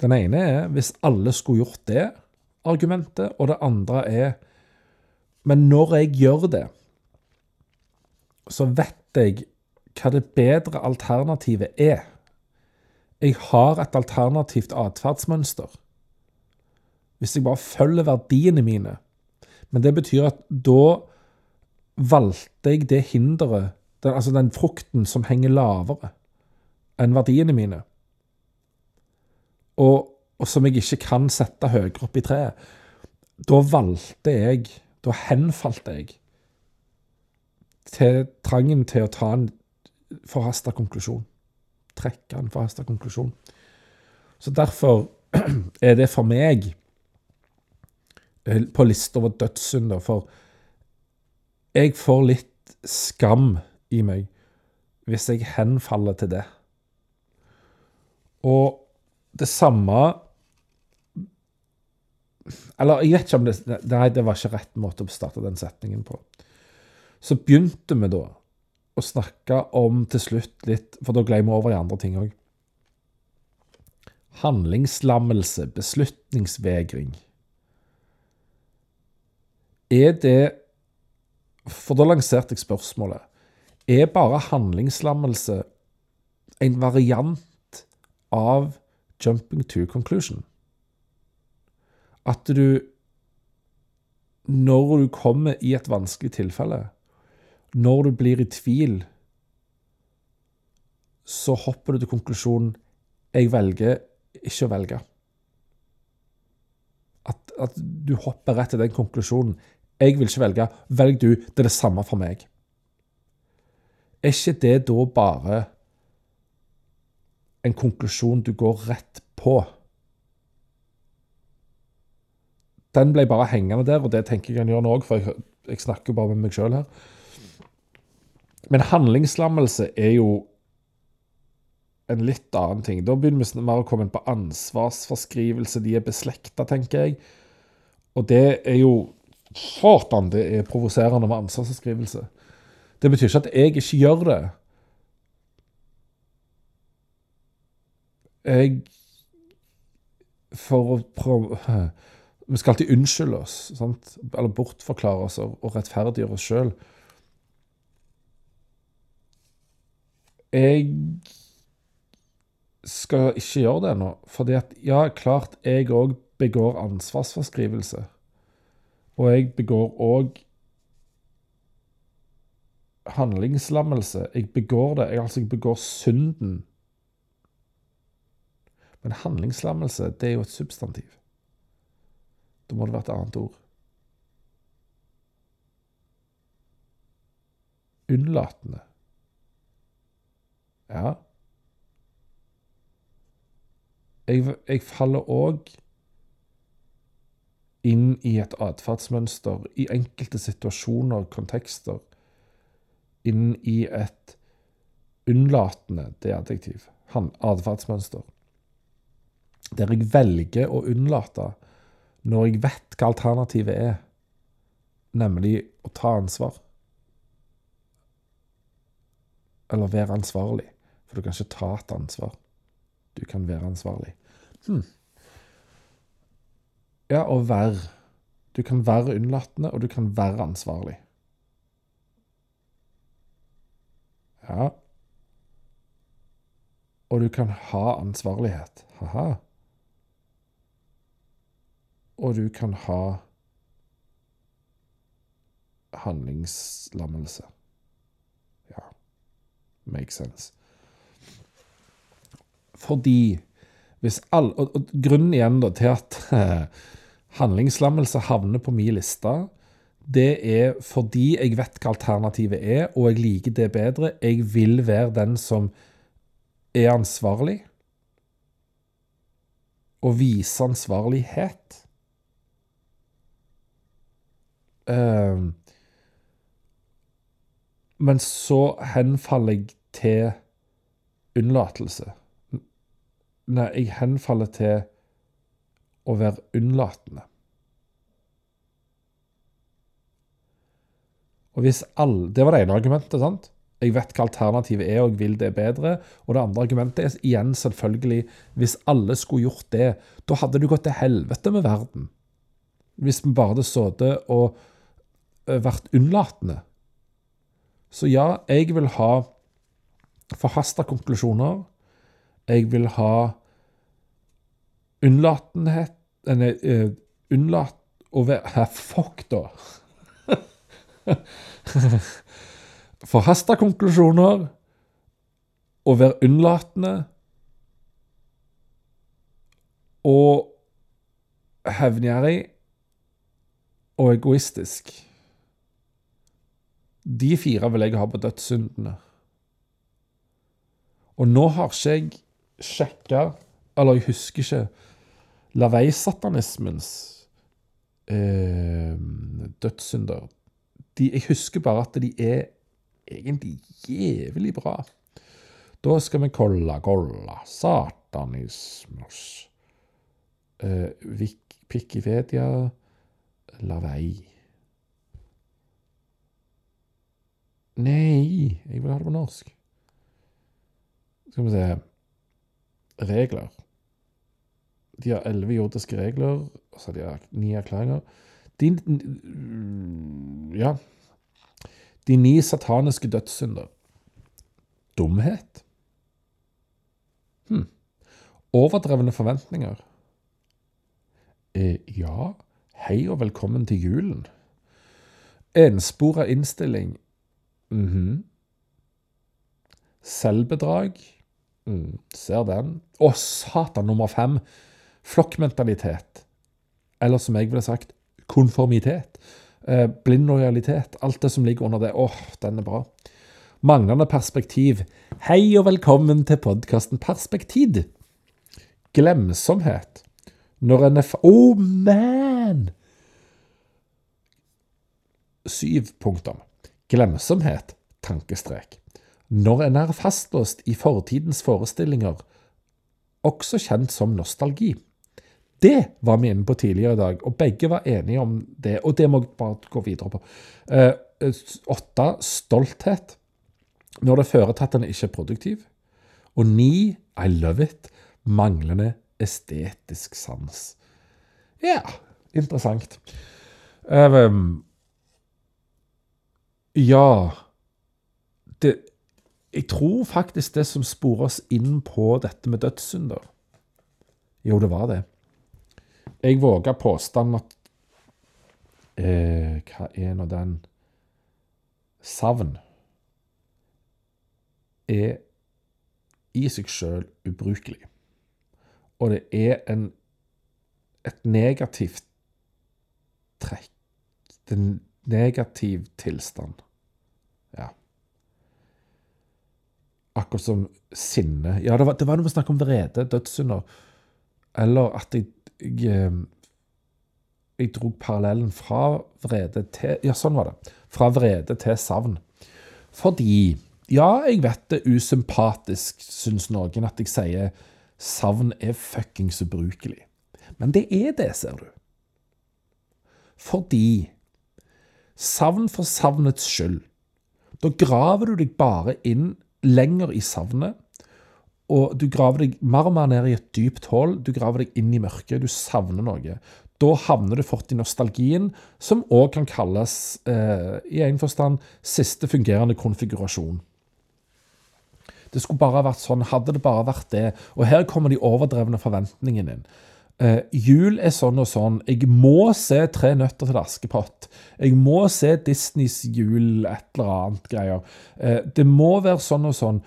A: den ene er hvis alle skulle gjort det argumentet, og det andre er Men når jeg gjør det, så vet jeg hva det bedre alternativet er. Jeg har et alternativt atferdsmønster hvis jeg bare følger verdiene mine. Men det betyr at da valgte jeg det hinderet, den, altså den frukten som henger lavere enn verdiene mine, og, og som jeg ikke kan sette høyere opp i treet. Da valgte jeg, da henfalt jeg til trangen til å ta en forhasta konklusjon. Trekke en forhasta konklusjon. Så derfor er det for meg på lista over dødssynder, for jeg får litt skam i meg hvis jeg henfaller til det. Og det samme Eller jeg vet ikke om det Nei, det var ikke rett måte å starte den setningen på. Så begynte vi da å snakke om til slutt litt For da gled vi over i andre ting òg. Handlingslammelse, beslutningsvegring. Er det For da lanserte jeg spørsmålet Er bare handlingslammelse en variant av jumping to conclusion? At du, når du kommer i et vanskelig tilfelle, når du blir i tvil, så hopper du til konklusjonen jeg velger ikke å velge. At, at, du hopper rett til den konklusjonen. Jeg vil ikke velge. Velg du. Det er det samme for meg. Er ikke det da bare en konklusjon du går rett på? Den ble bare hengende der, og det tenker jeg han gjør nå òg, for jeg, jeg snakker bare med meg sjøl her. Men handlingslammelse er jo en litt annen ting. Da begynner vi mer å komme inn på ansvarsforskrivelse. De er beslekta, tenker jeg. Og det er jo Satan, det er provoserende med ansvarsforskrivelse. Det betyr ikke at jeg ikke gjør det. Jeg For å prøve Vi skal alltid unnskylde oss, sant? eller bortforklare oss og rettferdiggjøre oss sjøl. Jeg skal ikke gjøre det nå. Fordi at, ja, klart jeg òg begår ansvarsforskrivelse. Og jeg begår òg handlingslammelse. Jeg begår det. Jeg, altså, jeg begår synden. Men handlingslammelse, det er jo et substantiv. Da må det være et annet ord. Unnlatende. Ja. Jeg, jeg faller òg inn i et atferdsmønster i enkelte situasjoner, kontekster. Inn i et unnlatende, det adjektiv, atferdsmønster. Der jeg velger å unnlate når jeg vet hva alternativet er, nemlig å ta ansvar. Eller være ansvarlig, for du kan ikke ta et ansvar. Du kan være ansvarlig. Hmm. Ja, å være. Du kan være unnlatende, og du kan være ansvarlig. Ja. Og du kan ha ansvarlighet. Ha-ha. Og du kan ha handlingslammelse. Ja, makes sense. Fordi hvis all, og, og, Grunnen igjen da, til at handlingslammelse havner på min liste, det er fordi jeg vet hva alternativet er, og jeg liker det bedre. Jeg vil være den som er ansvarlig, og vise ansvarlighet. Uh, men så henfaller jeg til unnlatelse. Nei, jeg henfaller til å være unnlatende. Og hvis alle, Det var det ene argumentet. sant? Jeg vet hva alternativet er, og jeg vil det bedre. Og det andre argumentet er igjen selvfølgelig hvis alle skulle gjort det, da hadde det gått til helvete med verden. Hvis vi bare hadde sittet og vært unnlatende. Så ja, jeg vil ha forhasta konklusjoner. Jeg vil ha unnlatenhet Nei, uh, unnlatt å være Fuck, da. Forhasta konklusjoner, å være unnlatende og hevngjerrig og egoistisk. De fire vil jeg ha på dødssyndene. Og nå har ikke jeg sjekka, eller jeg husker ikke Lavei-satanismens eh, dødssynder de, Jeg husker bare at de er egentlig jævlig bra. Da skal vi kolla, kolla Satanismos eh, Wikipedia Lavei Nei, jeg vil ha det på norsk. Skal vi se Regler. De har elleve jordiske regler, og så har de ni erklæringer. De, ja. De ni sataniske dødssynder. Dumhet. Hm. Overdrevne forventninger. Eh, ja, hei og velkommen til julen. Enspora innstilling. Mhm. Selvbedrag. Mm, ser den. Å, satan, nummer fem. Flokkmentalitet. Eller som jeg ville sagt, konformitet. Eh, blind lojalitet. Alt det som ligger under det. Åh, den er bra. Manglende perspektiv. Hei og velkommen til podkasten Perspektid. Glemsomhet. Når en er fa... Oh, man! Syv punktum. Glemsomhet. Tankestrek. Når en er fastlåst i fortidens forestillinger, også kjent som nostalgi. Det var vi inne på tidligere i dag, og begge var enige om det. Og det må jeg bare gå videre på. Eh, åtte stolthet. Når det fører til at en ikke er produktiv. Og ni I love it manglende estetisk sans. Ja, interessant. Um, ja det, Jeg tror faktisk det som sporer oss inn på dette med dødssynder Jo, det var det. Jeg våger påstanden at eh, Hva er nå den Savn er i seg sjøl ubrukelig. Og det er en, et negativt trekk. Det er en negativ tilstand. Ja. Akkurat som sinne. Ja, det var, det var noe snakk om vrede, dødssynder. Eller at jeg, jeg jeg dro parallellen fra vrede til Ja, sånn var det. Fra vrede til savn. Fordi Ja, jeg vet det er usympatisk, syns noen, at jeg sier savn er fuckings ubrukelig. Men det er det, ser du. Fordi savn for savnets skyld. Da graver du deg bare inn lenger i savnet. Og du graver deg mer og mer ned i et dypt hull. Du graver deg inn i mørket. Du savner noe. Da havner du fort i nostalgien, som òg kan kalles, eh, i en forstand, siste fungerende konfigurasjon. Det skulle bare vært sånn. Hadde det bare vært det. Og her kommer de overdrevne forventningene inn. Eh, jul er sånn og sånn. Jeg må se Tre nøtter til Askepott. Jeg må se Disneys jul, et eller annet greier. Eh, det må være sånn og sånn.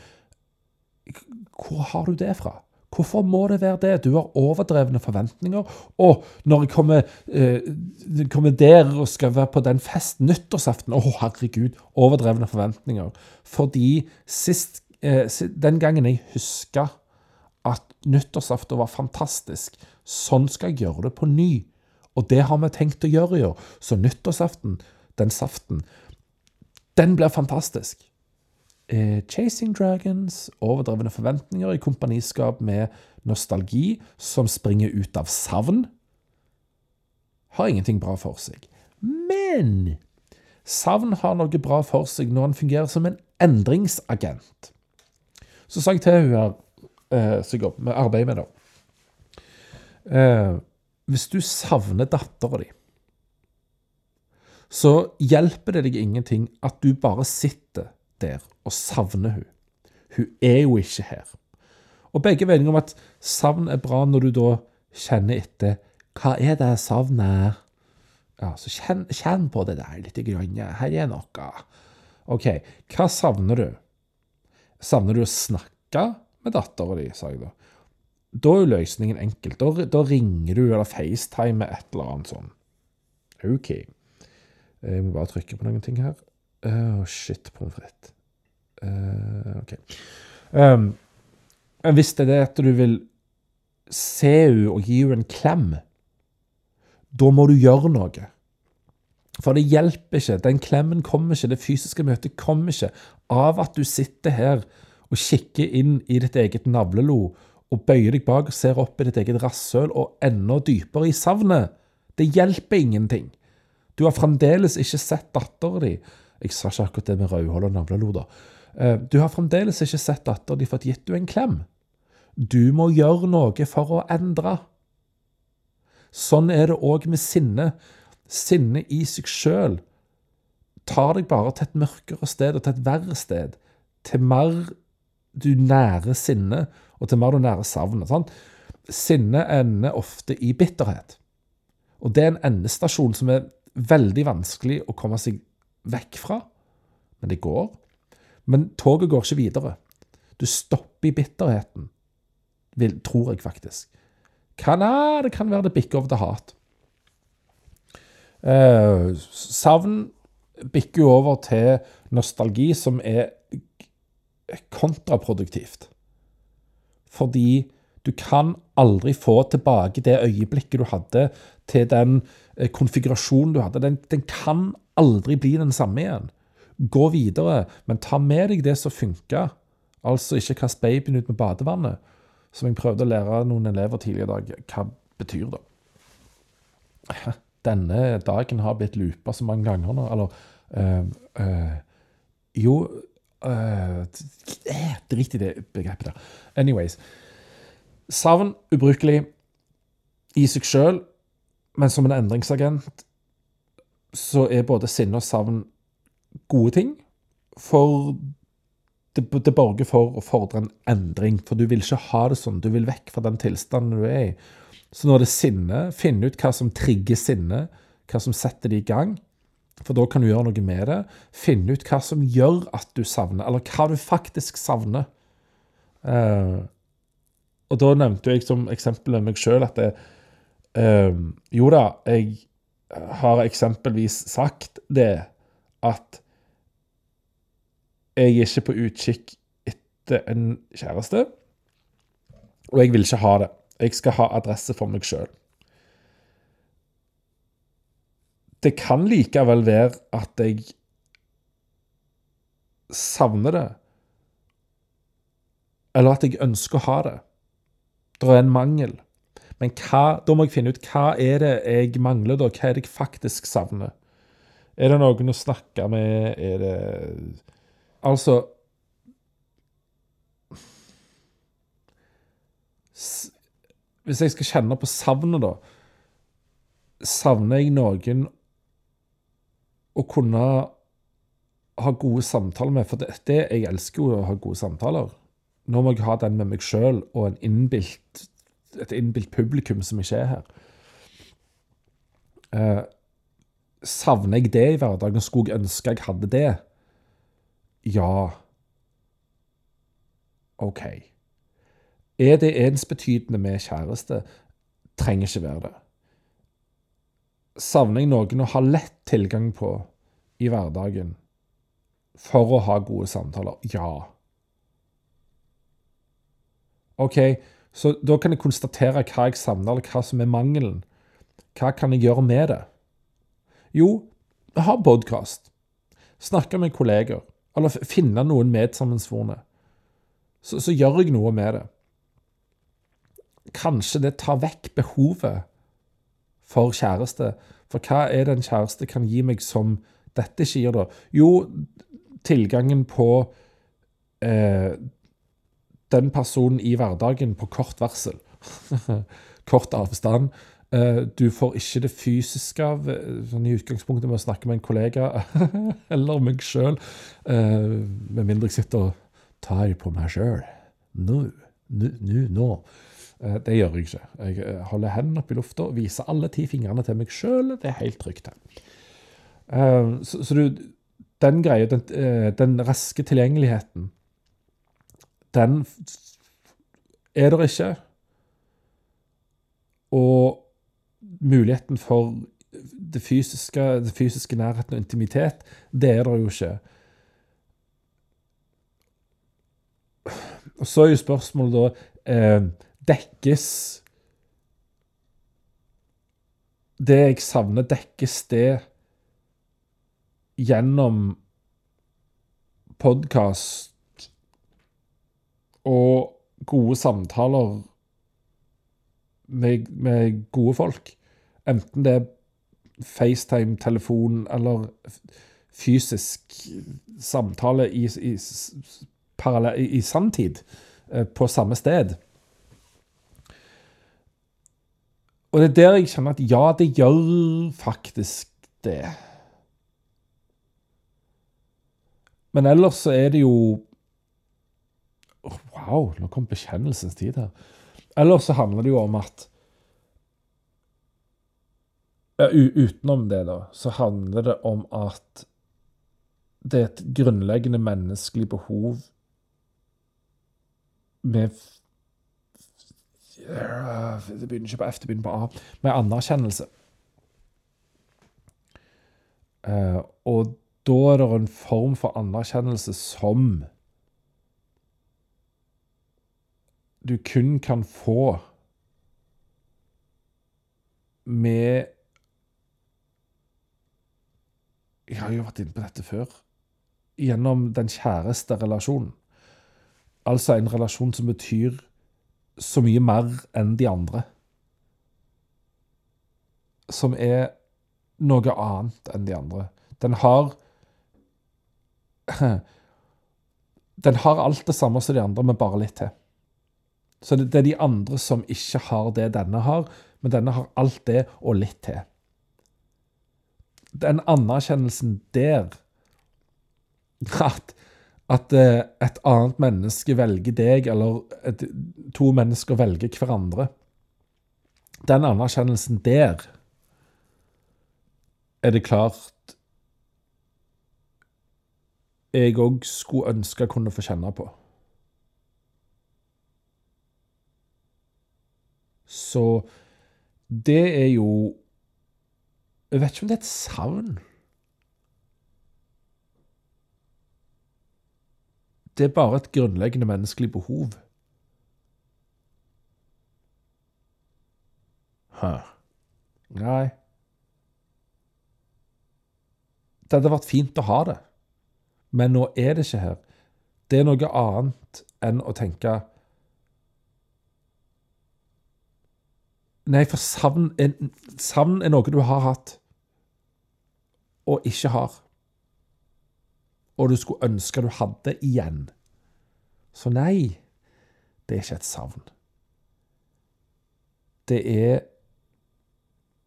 A: Hvor har du det fra? Hvorfor må det være det? Du har overdrevne forventninger. Og når jeg kommer, eh, kommer der og skal være på den festen nyttårsaften Å, herregud, overdrevne forventninger. Fordi sist, eh, den gangen jeg huska at nyttårsaften var fantastisk, sånn skal jeg gjøre det på ny. Og det har vi tenkt å gjøre i år. Så nyttårsaften, den saften, den blir fantastisk Chasing Dragons, overdrevne forventninger i kompaniskap med nostalgi som springer ut av savn, har ingenting bra for seg. Men savn har noe bra for seg når han fungerer som en endringsagent. Så sa jeg til hun her eh, som arbeider med, da eh, Hvis du savner dattera di, så hjelper det deg ingenting at du bare sitter der og savner hun. Hun er jo ikke her. Og begge er om at savn er bra når du da kjenner etter hva er det savnet savner? Ja, så kjenn, kjenn, på det der litt. Grann. Her er noe. OK, hva savner du? Savner du å snakke med dattera di, sa jeg da. Da er jo løsningen enkel. Da, da ringer du eller FaceTime et eller annet sånn. OK. Jeg må bare trykke på noen ting her. Oh, shit, pommes frites. Uh, OK. Um, hvis det er det at du vil se henne og gi henne en klem, da må du gjøre noe. For det hjelper ikke. Den klemmen kommer ikke, det fysiske møtet kommer ikke av at du sitter her og kikker inn i ditt eget navlelo og bøyer deg bak og ser opp i ditt eget rasshøl og enda dypere i savnet. Det hjelper ingenting. Du har fremdeles ikke sett dattera di. Jeg sa ikke akkurat det med rødhål og da. Eh, du har fremdeles ikke sett dattera di fått gitt du en klem. Du må gjøre noe for å endre. Sånn er det òg med sinne. Sinne i seg sjøl. tar deg bare til et mørkere sted og til et verre sted. Til mer du nærer sinne, og til mer du nærer savnet. Sant? Sinne ender ofte i bitterhet. Og det er en endestasjon som er veldig vanskelig å komme seg vekk fra. Men det går. Men toget går ikke videre. Du stopper i bitterheten, vil, tror jeg faktisk. Kan, det kan være det bikker over til hat. Eh, savn bikker jo over til nostalgi, som er kontraproduktivt. Fordi du kan aldri få tilbake det øyeblikket du hadde til den eh, konfigurasjonen du hadde. Den, den, kan aldri bli den samme igjen. Gå videre, men ta med deg det som funka. Altså ikke kast babyen ut med badevannet, som jeg prøvde å lære noen elever tidligere i dag. Hva betyr det? Denne dagen har blitt loopa så mange ganger nå. Eller øh, øh, Jo øh, Drit i det begrepet der. Anyways. Savn ubrukelig i seg sjøl, men som en endringsagent så er både sinne og savn gode ting. For det, det borger for å fordre en endring. For du vil ikke ha det sånn. Du vil vekk fra den tilstanden du er i. Så nå er det sinne. Finne ut hva som trigger sinne. Hva som setter det i gang. For da kan du gjøre noe med det. Finne ut hva som gjør at du savner, eller hva du faktisk savner. Uh, og da nevnte jeg som eksempel meg sjøl at det, uh, Jo da, jeg har eksempelvis sagt det at jeg er ikke på utkikk etter en kjæreste, og jeg vil ikke ha det. Jeg skal ha adresse for meg sjøl. Det kan likevel være at jeg savner det, eller at jeg ønsker å ha det. Det er en mangel. Men hva, da må jeg finne ut hva er det jeg mangler, da? Hva er det jeg faktisk savner? Er det noen å snakke med? Er det Altså Hvis jeg skal kjenne på savnet, da Savner jeg noen å kunne ha gode samtaler med? For det, det jeg elsker jo å ha gode samtaler. Nå må jeg ha den med meg sjøl og innbilt, et innbilt publikum som ikke er her. Eh, savner jeg det i hverdagen? Skulle jeg ønske jeg hadde det? Ja. OK. Er det ensbetydende med kjæreste? Trenger ikke være det. Savner jeg noen å ha lett tilgang på i hverdagen for å ha gode samtaler? Ja. OK, så da kan jeg konstatere hva jeg savner, eller hva som er mangelen. Hva kan jeg gjøre med det? Jo, ha podkast. Snakke med kolleger. Eller finne noen medsammensvorne. Så, så gjør jeg noe med det. Kanskje det tar vekk behovet for kjæreste. For hva er det en kjæreste kan gi meg som dette ikke gir, da? Jo, tilgangen på eh, den personen i hverdagen på kort varsel. kort avstand. Eh, du får ikke det fysiske av sånn i utgangspunktet med å snakke med en kollega eller meg sjøl, eh, med mindre jeg sitter og tar på meg sjøl. Nå, nå, nå. Eh, det gjør jeg ikke. Jeg holder hendene opp i lufta og viser alle ti fingrene til meg sjøl. Det er helt trygt. Så, så du, den greia, den, den raske tilgjengeligheten den er der ikke. Og muligheten for det fysiske, det fysiske nærheten og intimitet, det er der jo ikke. Og så er jo spørsmålet da eh, Dekkes Det jeg savner, dekkes det gjennom podkast og gode samtaler med, med, gode folk. Enten det er FaceTime, telefon eller fysisk samtale i, i, i, i sanntid eh, på samme sted. Og det er der jeg kjenner at ja, det gjør faktisk det. Men ellers så er det jo Wow, nå kom bekjennelsens tid her. Eller så handler det jo om at ja, Utenom det, da, så handler det om at det er et grunnleggende menneskelig behov med Det begynner ikke på F, det begynner på A. Med anerkjennelse. Uh, og da er det en form for anerkjennelse som du kun kan få med Jeg har jo vært inne på dette før. Gjennom den kjæreste relasjonen. Altså en relasjon som betyr så mye mer enn de andre. Som er noe annet enn de andre. Den har Den har alt det samme som de andre, men bare litt til. Så det, er de andre som ikke har det denne har, men denne har alt det og litt til. Den anerkjennelsen der at, at eh, et annet menneske velger deg, eller et, to mennesker velger hverandre Den anerkjennelsen der er det klart jeg òg skulle ønske jeg kunne få kjenne på. Så det er jo Jeg vet ikke om det er et savn. Det er bare et grunnleggende menneskelig behov. Hæ. Nei. Det hadde vært fint å ha det, men nå er det ikke her. Det er noe annet enn å tenke Nei, for savn er, savn er noe du har hatt og ikke har. Og du skulle ønske du hadde igjen. Så nei, det er ikke et savn. Det er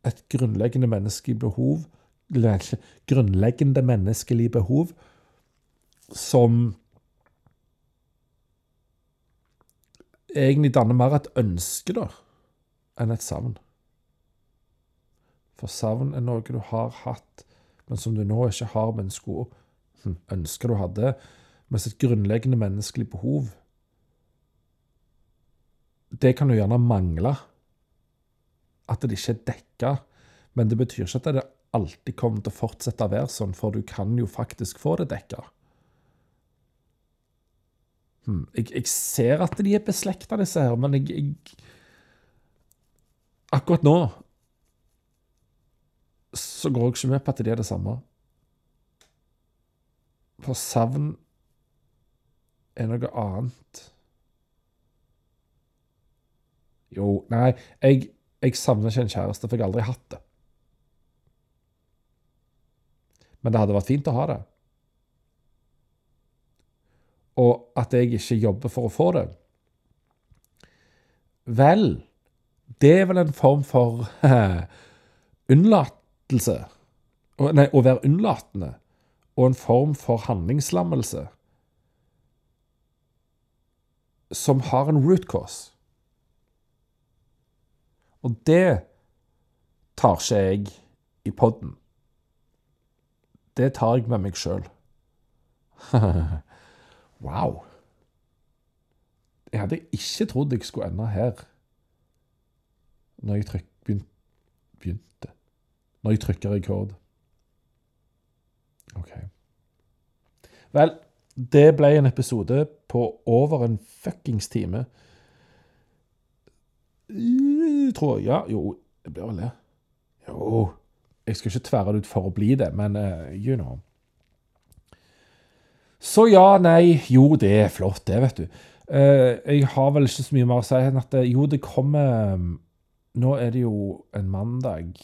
A: et grunnleggende menneskelig behov Grunnleggende menneskelig behov som egentlig danner mer et ønske, da enn et savn. For savn er noe du har hatt, men som du nå ikke har, men skulle hm, ønske du hadde. Mens et grunnleggende menneskelig behov, det kan du gjerne mangle. At det ikke er dekka. Men det betyr ikke at det alltid kommer til å fortsette å være sånn, for du kan jo faktisk få det dekka. Hmm. jeg, jeg, ser at de er beslekta, disse her, men jeg, jeg akkurat nå så går jeg ikke med på at det er det samme. For savn er noe annet. Jo, nei, jeg, jeg savner ikke en kjæreste, for jeg har aldri hatt det. Men det hadde vært fint å ha det. Og at jeg ikke jobber for å få det. Vel det er vel en form for unnlatelse. Nei, å være unnlatende. Og en form for handlingslammelse som har en root cause. Og det tar ikke jeg i poden. Det tar jeg med meg sjøl. wow. Jeg hadde ikke trodd jeg skulle ende her når jeg tryk, begynte Når jeg trykker rekord. OK. Vel, det ble en episode på over en fuckings time. Tror jeg. Ja, jo, det blir vel det. Jo. Jeg skal ikke tverre det ut for å bli det, men uh, you know. Så ja, nei, jo, det er flott, det, vet du. Uh, jeg har vel ikke så mye mer å si enn at jo, det kommer nå er det jo en mandag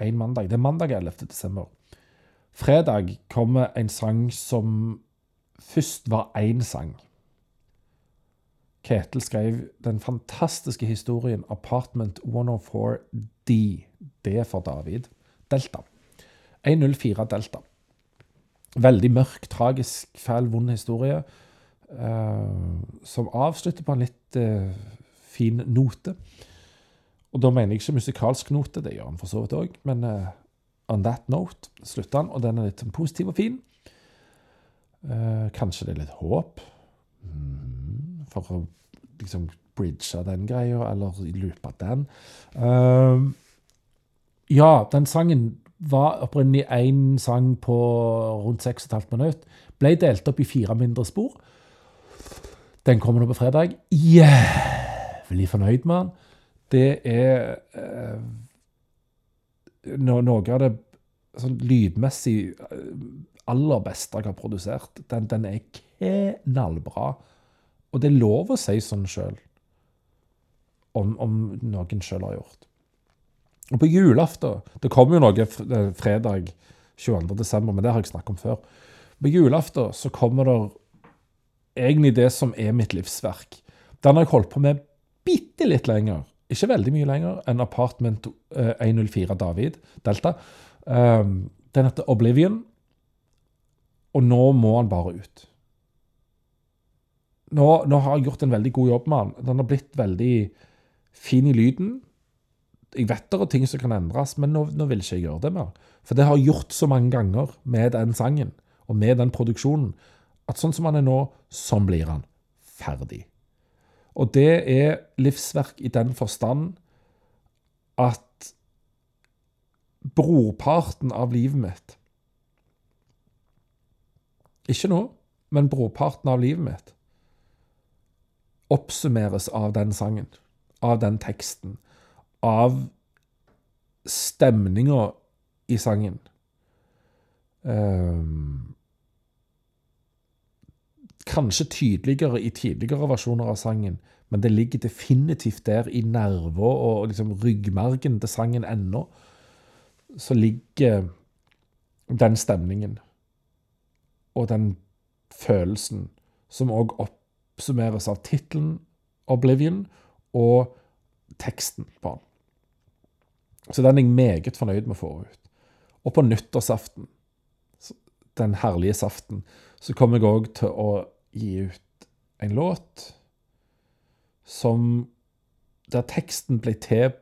A: En mandag. Det er mandag 11. desember. Fredag kommer en sang som først var én sang. Ketil skrev den fantastiske historien 'Apartment 104D'. D for David. Delta. 104 Delta. Veldig mørk, tragisk, fæl, vond historie. Uh, som avslutter på en litt uh, fin note. Og da mener jeg ikke musikalsk note, det gjør han for så vidt òg, men uh, on that note slutter han, og den er litt sånn positiv og fin. Uh, kanskje det er litt håp mm, for å liksom bridge den greia, eller loope den. Uh, ja, den sangen var opprinnelig én sang på rundt 6,5 minutter. Ble delt opp i fire mindre spor. Den kommer nå på fredag. Jævlig fornøyd med den. Det er eh, noe av det sånn lydmessig eh, aller beste jeg har produsert. Den, den er knallbra. Og det er lov å si sånn sjøl, om, om noen sjøl har gjort. Og på julaften Det kommer jo noe eh, fredag 22. desember, men det har jeg snakket om før. På julaften så kommer det egentlig det som er mitt livsverk. Den har jeg holdt på med bitte litt lenger. Ikke veldig mye lenger enn Apartment eh, 104 David Delta. Um, den heter Oblivion, og nå må han bare ut. Nå, nå har jeg gjort en veldig god jobb med den. Den har blitt veldig fin i lyden. Jeg vet det er ting som kan endres, men nå, nå vil ikke jeg gjøre det mer. For det har jeg gjort så mange ganger med den sangen og med den produksjonen, at sånn som han er nå, sånn blir han ferdig. Og det er livsverk i den forstand at brorparten av livet mitt Ikke nå, men brorparten av livet mitt oppsummeres av den sangen, av den teksten, av stemninga i sangen. Ehm, kanskje tydeligere i tidligere versjoner av sangen, men det ligger definitivt der i nerver og liksom ryggmargen til sangen ennå. Så ligger den stemningen og den følelsen, som òg oppsummeres av tittelen 'Oblivion' og teksten på den. Så den er jeg meget fornøyd med å få ut. Og på nyttårsaften, den herlige saften, så kommer jeg òg til å gi ut en låt som Der teksten ble til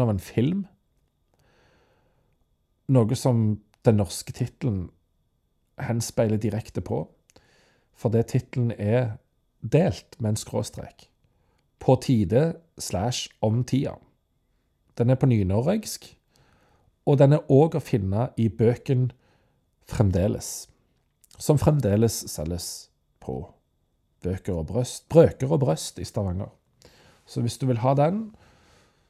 A: av en film. Noe som den norske tittelen henspeiler direkte på. Fordi tittelen er delt med en skråstrek. På tide slash om tida. Den er på nynorsk, og den er òg å finne i bøken Fremdeles, som fremdeles selges på Bøker og brøst, Brøker og brøst i Stavanger. Så hvis du vil ha den,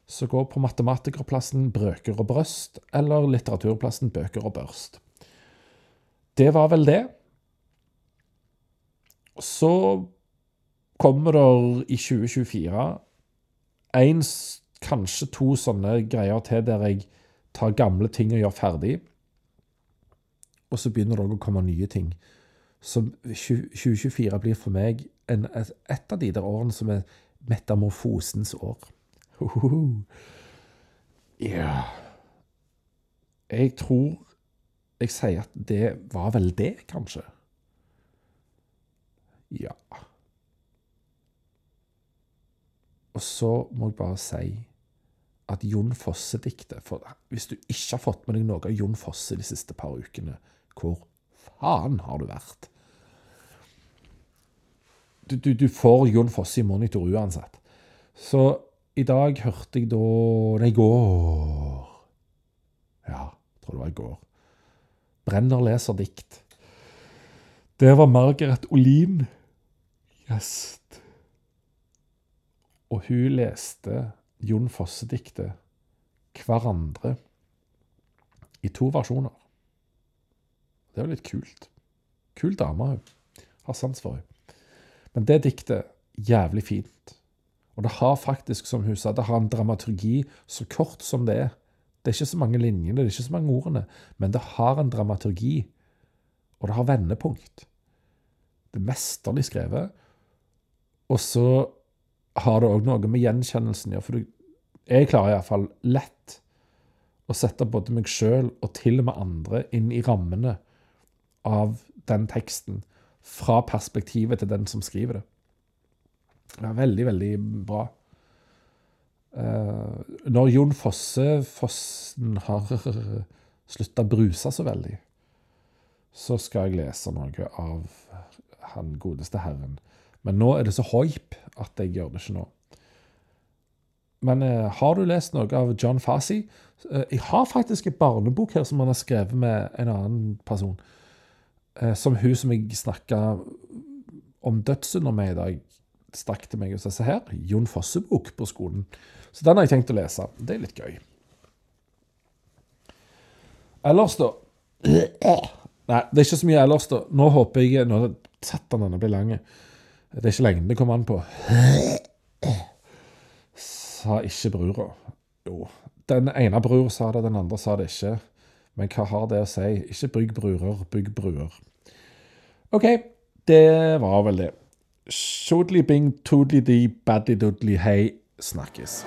A: så gå på Matematikerplassen Brøker og brøst, eller Litteraturplassen Bøker og børst. Det var vel det. Så kommer det i 2024 en, kanskje to sånne greier til der jeg tar gamle ting og gjør ferdig. Og så begynner det å komme nye ting. Så 2024 blir for meg en, et, av de der årene som er metamorfosens år. Ja Jeg tror jeg sier at det var vel det, kanskje. Ja. Og så må jeg bare si at Jon Fosse-diktet For hvis du ikke har fått med deg noe av Jon Fosse de siste par ukene, hvor faen har du vært? Du, du, du får Jon Fosse i monitor uansett. Så i dag hørte jeg da Nei, i går Ja, jeg tror det var i går. Brenner leser dikt. Det var Margaret Olin gjest. Og hun leste Jon Fosse-diktet 'Hverandre' i to versjoner. Det er jo litt kult. Kul dame, hun. Har sans for henne. Men det diktet, jævlig fint. Og det har faktisk, som hun sa, det har en dramaturgi så kort som det er. Det er ikke så mange linjene, det er ikke så mange ordene, men det har en dramaturgi. Og det har vendepunkt. Det er mesterlig skrevet. Og så har det òg noe med gjenkjennelsen å gjøre. For jeg klarer iallfall lett å sette både meg sjøl og til og med andre inn i rammene av den teksten fra perspektivet til den som skriver det. Det er veldig, veldig bra. Uh, når Jon Fosse Fossen har slutta å bruse så veldig, så skal jeg lese noe av han godeste herren. Men nå er det så hoip at jeg gjør det ikke nå. Men uh, har du lest noe av John Fassi? Uh, jeg har faktisk en barnebok her som han har skrevet med en annen person. Som hun som jeg snakka om dødssynder med i dag, stakk til meg og sa se her, Jon Fosse-bok på skolen. Så den har jeg tenkt å lese. Det er litt gøy. Ellers, da Nei, det er ikke så mye ellers, da. Nå håper jeg Nå Satan, denne blir lang. Det er ikke lengden det kommer an på. Sa ikke brura. Jo. Den ene bror sa det, den andre sa det ikke. Men hva har det å si? Ikke bygg bruer, bygg bruer. OK, det var vel det. Shodly bing, toodly di, badly doodly hei. Snakkes.